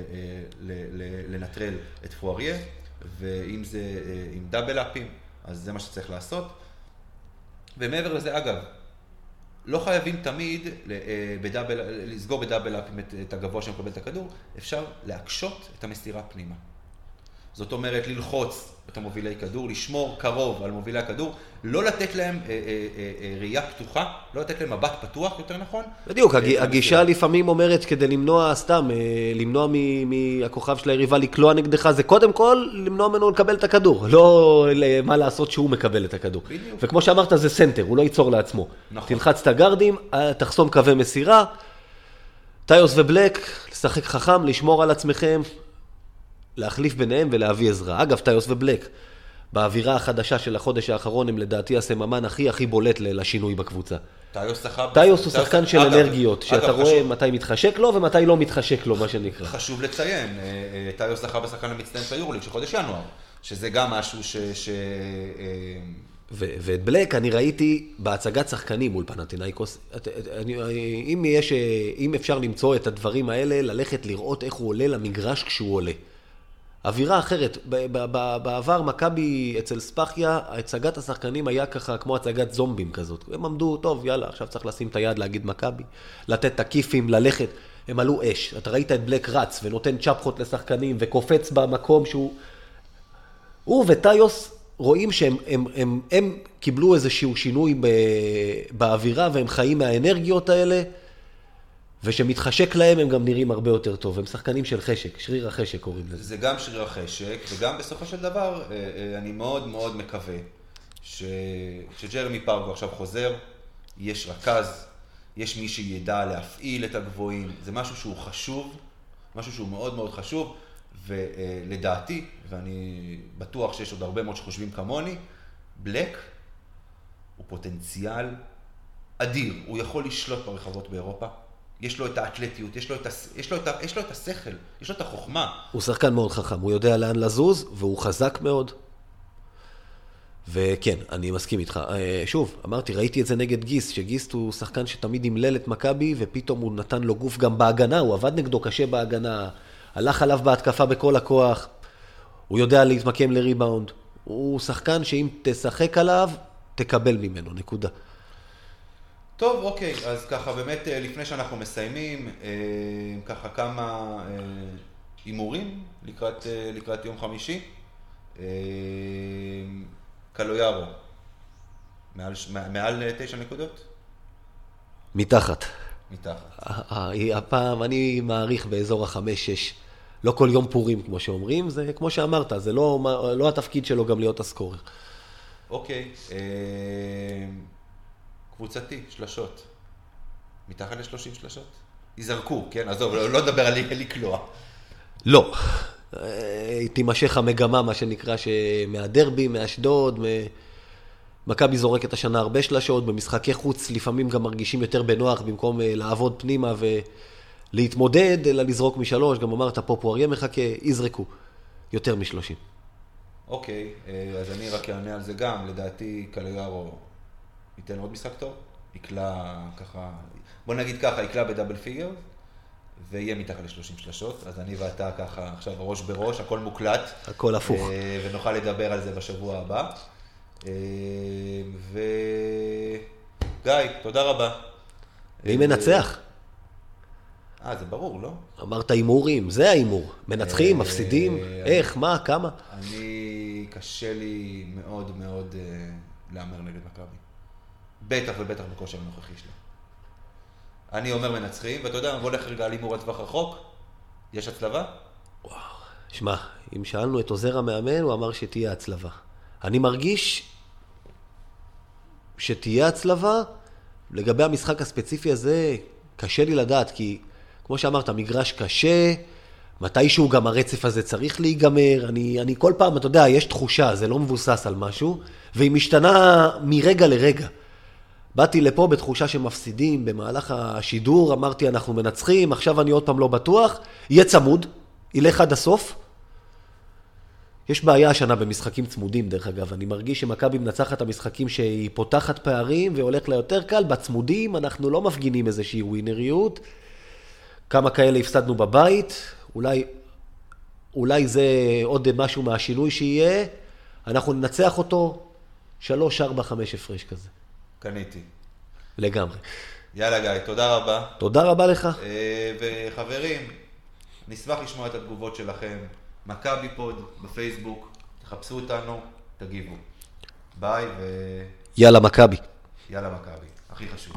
לנטרל את פואריה, ואם זה אה, עם דאבל אפים, אז זה מה שצריך לעשות. ומעבר לזה, אגב, לא חייבים תמיד בדאבל, לסגור בדאבל אפים את הגבוה שמקבל את הכדור, אפשר להקשות את המסירה פנימה. זאת אומרת, ללחוץ את המובילי כדור, לשמור קרוב על מובילי הכדור, לא לתת להם אה, אה, אה, ראייה פתוחה, לא לתת להם מבט פתוח, יותר נכון.
בדיוק, הג-. הגישה לפעמים אומרת כדי למנוע סתם, למנוע מהכוכב של היריבה לקלוע נגדך, זה קודם כל למנוע ממנו לקבל את הכדור, לא מה לעשות שהוא מקבל את הכדור.
בדיוק.
וכמו שאמרת, זה סנטר, הוא לא ייצור לעצמו.
נכון.
תלחץ את הגרדים, תחסום קווי מסירה, טיוס ובלק, לשחק חכם, לשמור על עצמכם, להחליף ביניהם ולהביא עזרה. אגב, טיוס ובלק, באווירה החדשה של החודש האחרון, הם לדעתי הסממן הכי הכי בולט לשינוי בקבוצה.
טיוס זכה...
טיוס הוא שחקן של
אגב,
אנרגיות, שאתה
אגב,
רואה
חשוב-
מתי מתחשק לו ומתי לא מתחשק לו, מה שנקרא.
חשוב לציין, אה, אה, טיוס זכה בשחקן המצטיין של היורוליג של חודש ינואר, שזה גם משהו ש... ש- אה,
ו- ואת בלק אני ראיתי בהצגת שחקנים מול פנטינאיקוס. אם, אם אפשר למצוא את הדברים האלה, ללכת לראות איך הוא עולה למגרש כשהוא עולה. אווירה אחרת. בעבר, מכבי אצל ספחיה, הצגת השחקנים היה ככה כמו הצגת זומבים כזאת. הם עמדו, טוב, יאללה, עכשיו צריך לשים את היד, להגיד מכבי, לתת את הכיפים, ללכת. הם עלו אש. אתה ראית את בלק רץ ונותן צ'פחות לשחקנים וקופץ במקום שהוא... הוא וטיוס רואים שהם הם, הם, הם קיבלו איזשהו שינוי באווירה והם חיים מהאנרגיות האלה, ושמתחשק להם הם גם נראים הרבה יותר טוב. הם שחקנים של חשק, שריר החשק קוראים לזה.
זה גם שריר החשק, וגם בסופו של דבר, אה, אה, אני מאוד מאוד מקווה ש... שג'רמי פרגו עכשיו חוזר, יש רכז, יש מי שידע להפעיל את הגבוהים, זה משהו שהוא חשוב, משהו שהוא מאוד מאוד חשוב, ולדעתי, ואני בטוח שיש עוד הרבה מאוד שחושבים כמוני, בלק הוא פוטנציאל אדיר. הוא יכול לשלוט ברחבות באירופה. יש לו את האתלטיות, יש לו את, הס... יש לו את, ה... יש לו את השכל, יש לו את החוכמה.
הוא שחקן מאוד חכם, הוא יודע לאן לזוז, והוא חזק מאוד. וכן, אני מסכים איתך. אה, שוב, אמרתי, ראיתי את זה נגד גיסט, שגיסט הוא שחקן שתמיד ימלל את מכבי, ופתאום הוא נתן לו גוף גם בהגנה, הוא עבד נגדו קשה בהגנה, הלך עליו בהתקפה בכל הכוח, הוא יודע להתמקם לריבאונד. הוא שחקן שאם תשחק עליו, תקבל ממנו, נקודה.
טוב, אוקיי, אז ככה באמת אה, לפני שאנחנו מסיימים, אה, ככה כמה הימורים לקראת, לקראת יום חמישי. קלויארו, מעל, מעל תשע נקודות?
מתחת.
מתחת.
הפעם אני מעריך באזור החמש-שש. לא כל יום פורים, כמו שאומרים, זה כמו שאמרת, זה לא, לא התפקיד שלו גם להיות הסקורר.
אוקיי, אה, קבוצתי, שלשות. מתחת לשלושים שלשות? ייזרקו, כן? עזוב, לא, לא נדבר על לקלוע.
לא. אה, תימשך המגמה, מה שנקרא, מהדרבי, מאשדוד, מכבי זורקת השנה הרבה שלשות, במשחקי חוץ לפעמים גם מרגישים יותר בנוח במקום אה, לעבוד פנימה ולהתמודד, אלא לזרוק משלוש, גם אמרת פה פואריה מחכה, יזרקו יותר משלושים.
אוקיי, אה, אז אני רק אענה על זה גם, לדעתי קליירו ייתן עוד משחק טוב, יקלע ככה, בוא נגיד ככה, יקלע בדאבל פיגר, ויהיה מתחת ל-30 שלשות, אז אני ואתה ככה עכשיו ראש בראש, הכל מוקלט.
הכל הפוך.
אה, ונוכל לדבר על זה בשבוע הבא. אה, וגיא, תודה רבה.
מי אה, מנצח?
אה, זה ברור, לא?
אמרת הימורים, זה ההימור. מנצחים, מפסידים, איך, מה, כמה?
אני, קשה לי מאוד מאוד להמר נגד מכבי. בטח ובטח בכושר הנוכחי שלה. אני אומר מנצחים, ואתה יודע, בוא נלך רגע על הימור לטווח רחוק, יש הצלבה?
וואו, שמע, אם שאלנו את עוזר המאמן, הוא אמר שתהיה הצלבה. אני מרגיש שתהיה הצלבה, לגבי המשחק הספציפי הזה, קשה לי לדעת, כי כמו שאמרת, מגרש קשה, מתישהו גם הרצף הזה צריך להיגמר. אני, אני כל פעם, אתה יודע, יש תחושה, זה לא מבוסס על משהו, והיא משתנה מרגע לרגע. באתי לפה בתחושה שמפסידים במהלך השידור, אמרתי אנחנו מנצחים, עכשיו אני עוד פעם לא בטוח, יהיה צמוד, ילך עד הסוף. יש בעיה השנה במשחקים צמודים, דרך אגב. אני מרגיש שמכבי מנצחת את המשחקים שהיא פותחת פערים והולך לה יותר קל. בצמודים אנחנו לא מפגינים איזושהי ווינריות. כמה כאלה הפסדנו בבית, אולי, אולי זה עוד משהו מהשינוי שיהיה. אנחנו ננצח אותו שלוש, ארבע, חמש הפרש כזה.
קניתי.
לגמרי.
יאללה גיא, תודה רבה.
תודה רבה לך.
אה, וחברים, נשמח לשמוע את התגובות שלכם. מכבי פוד בפייסבוק, תחפשו אותנו, תגיבו. ביי ו...
יאללה מכבי.
יאללה מכבי, הכי חשוב.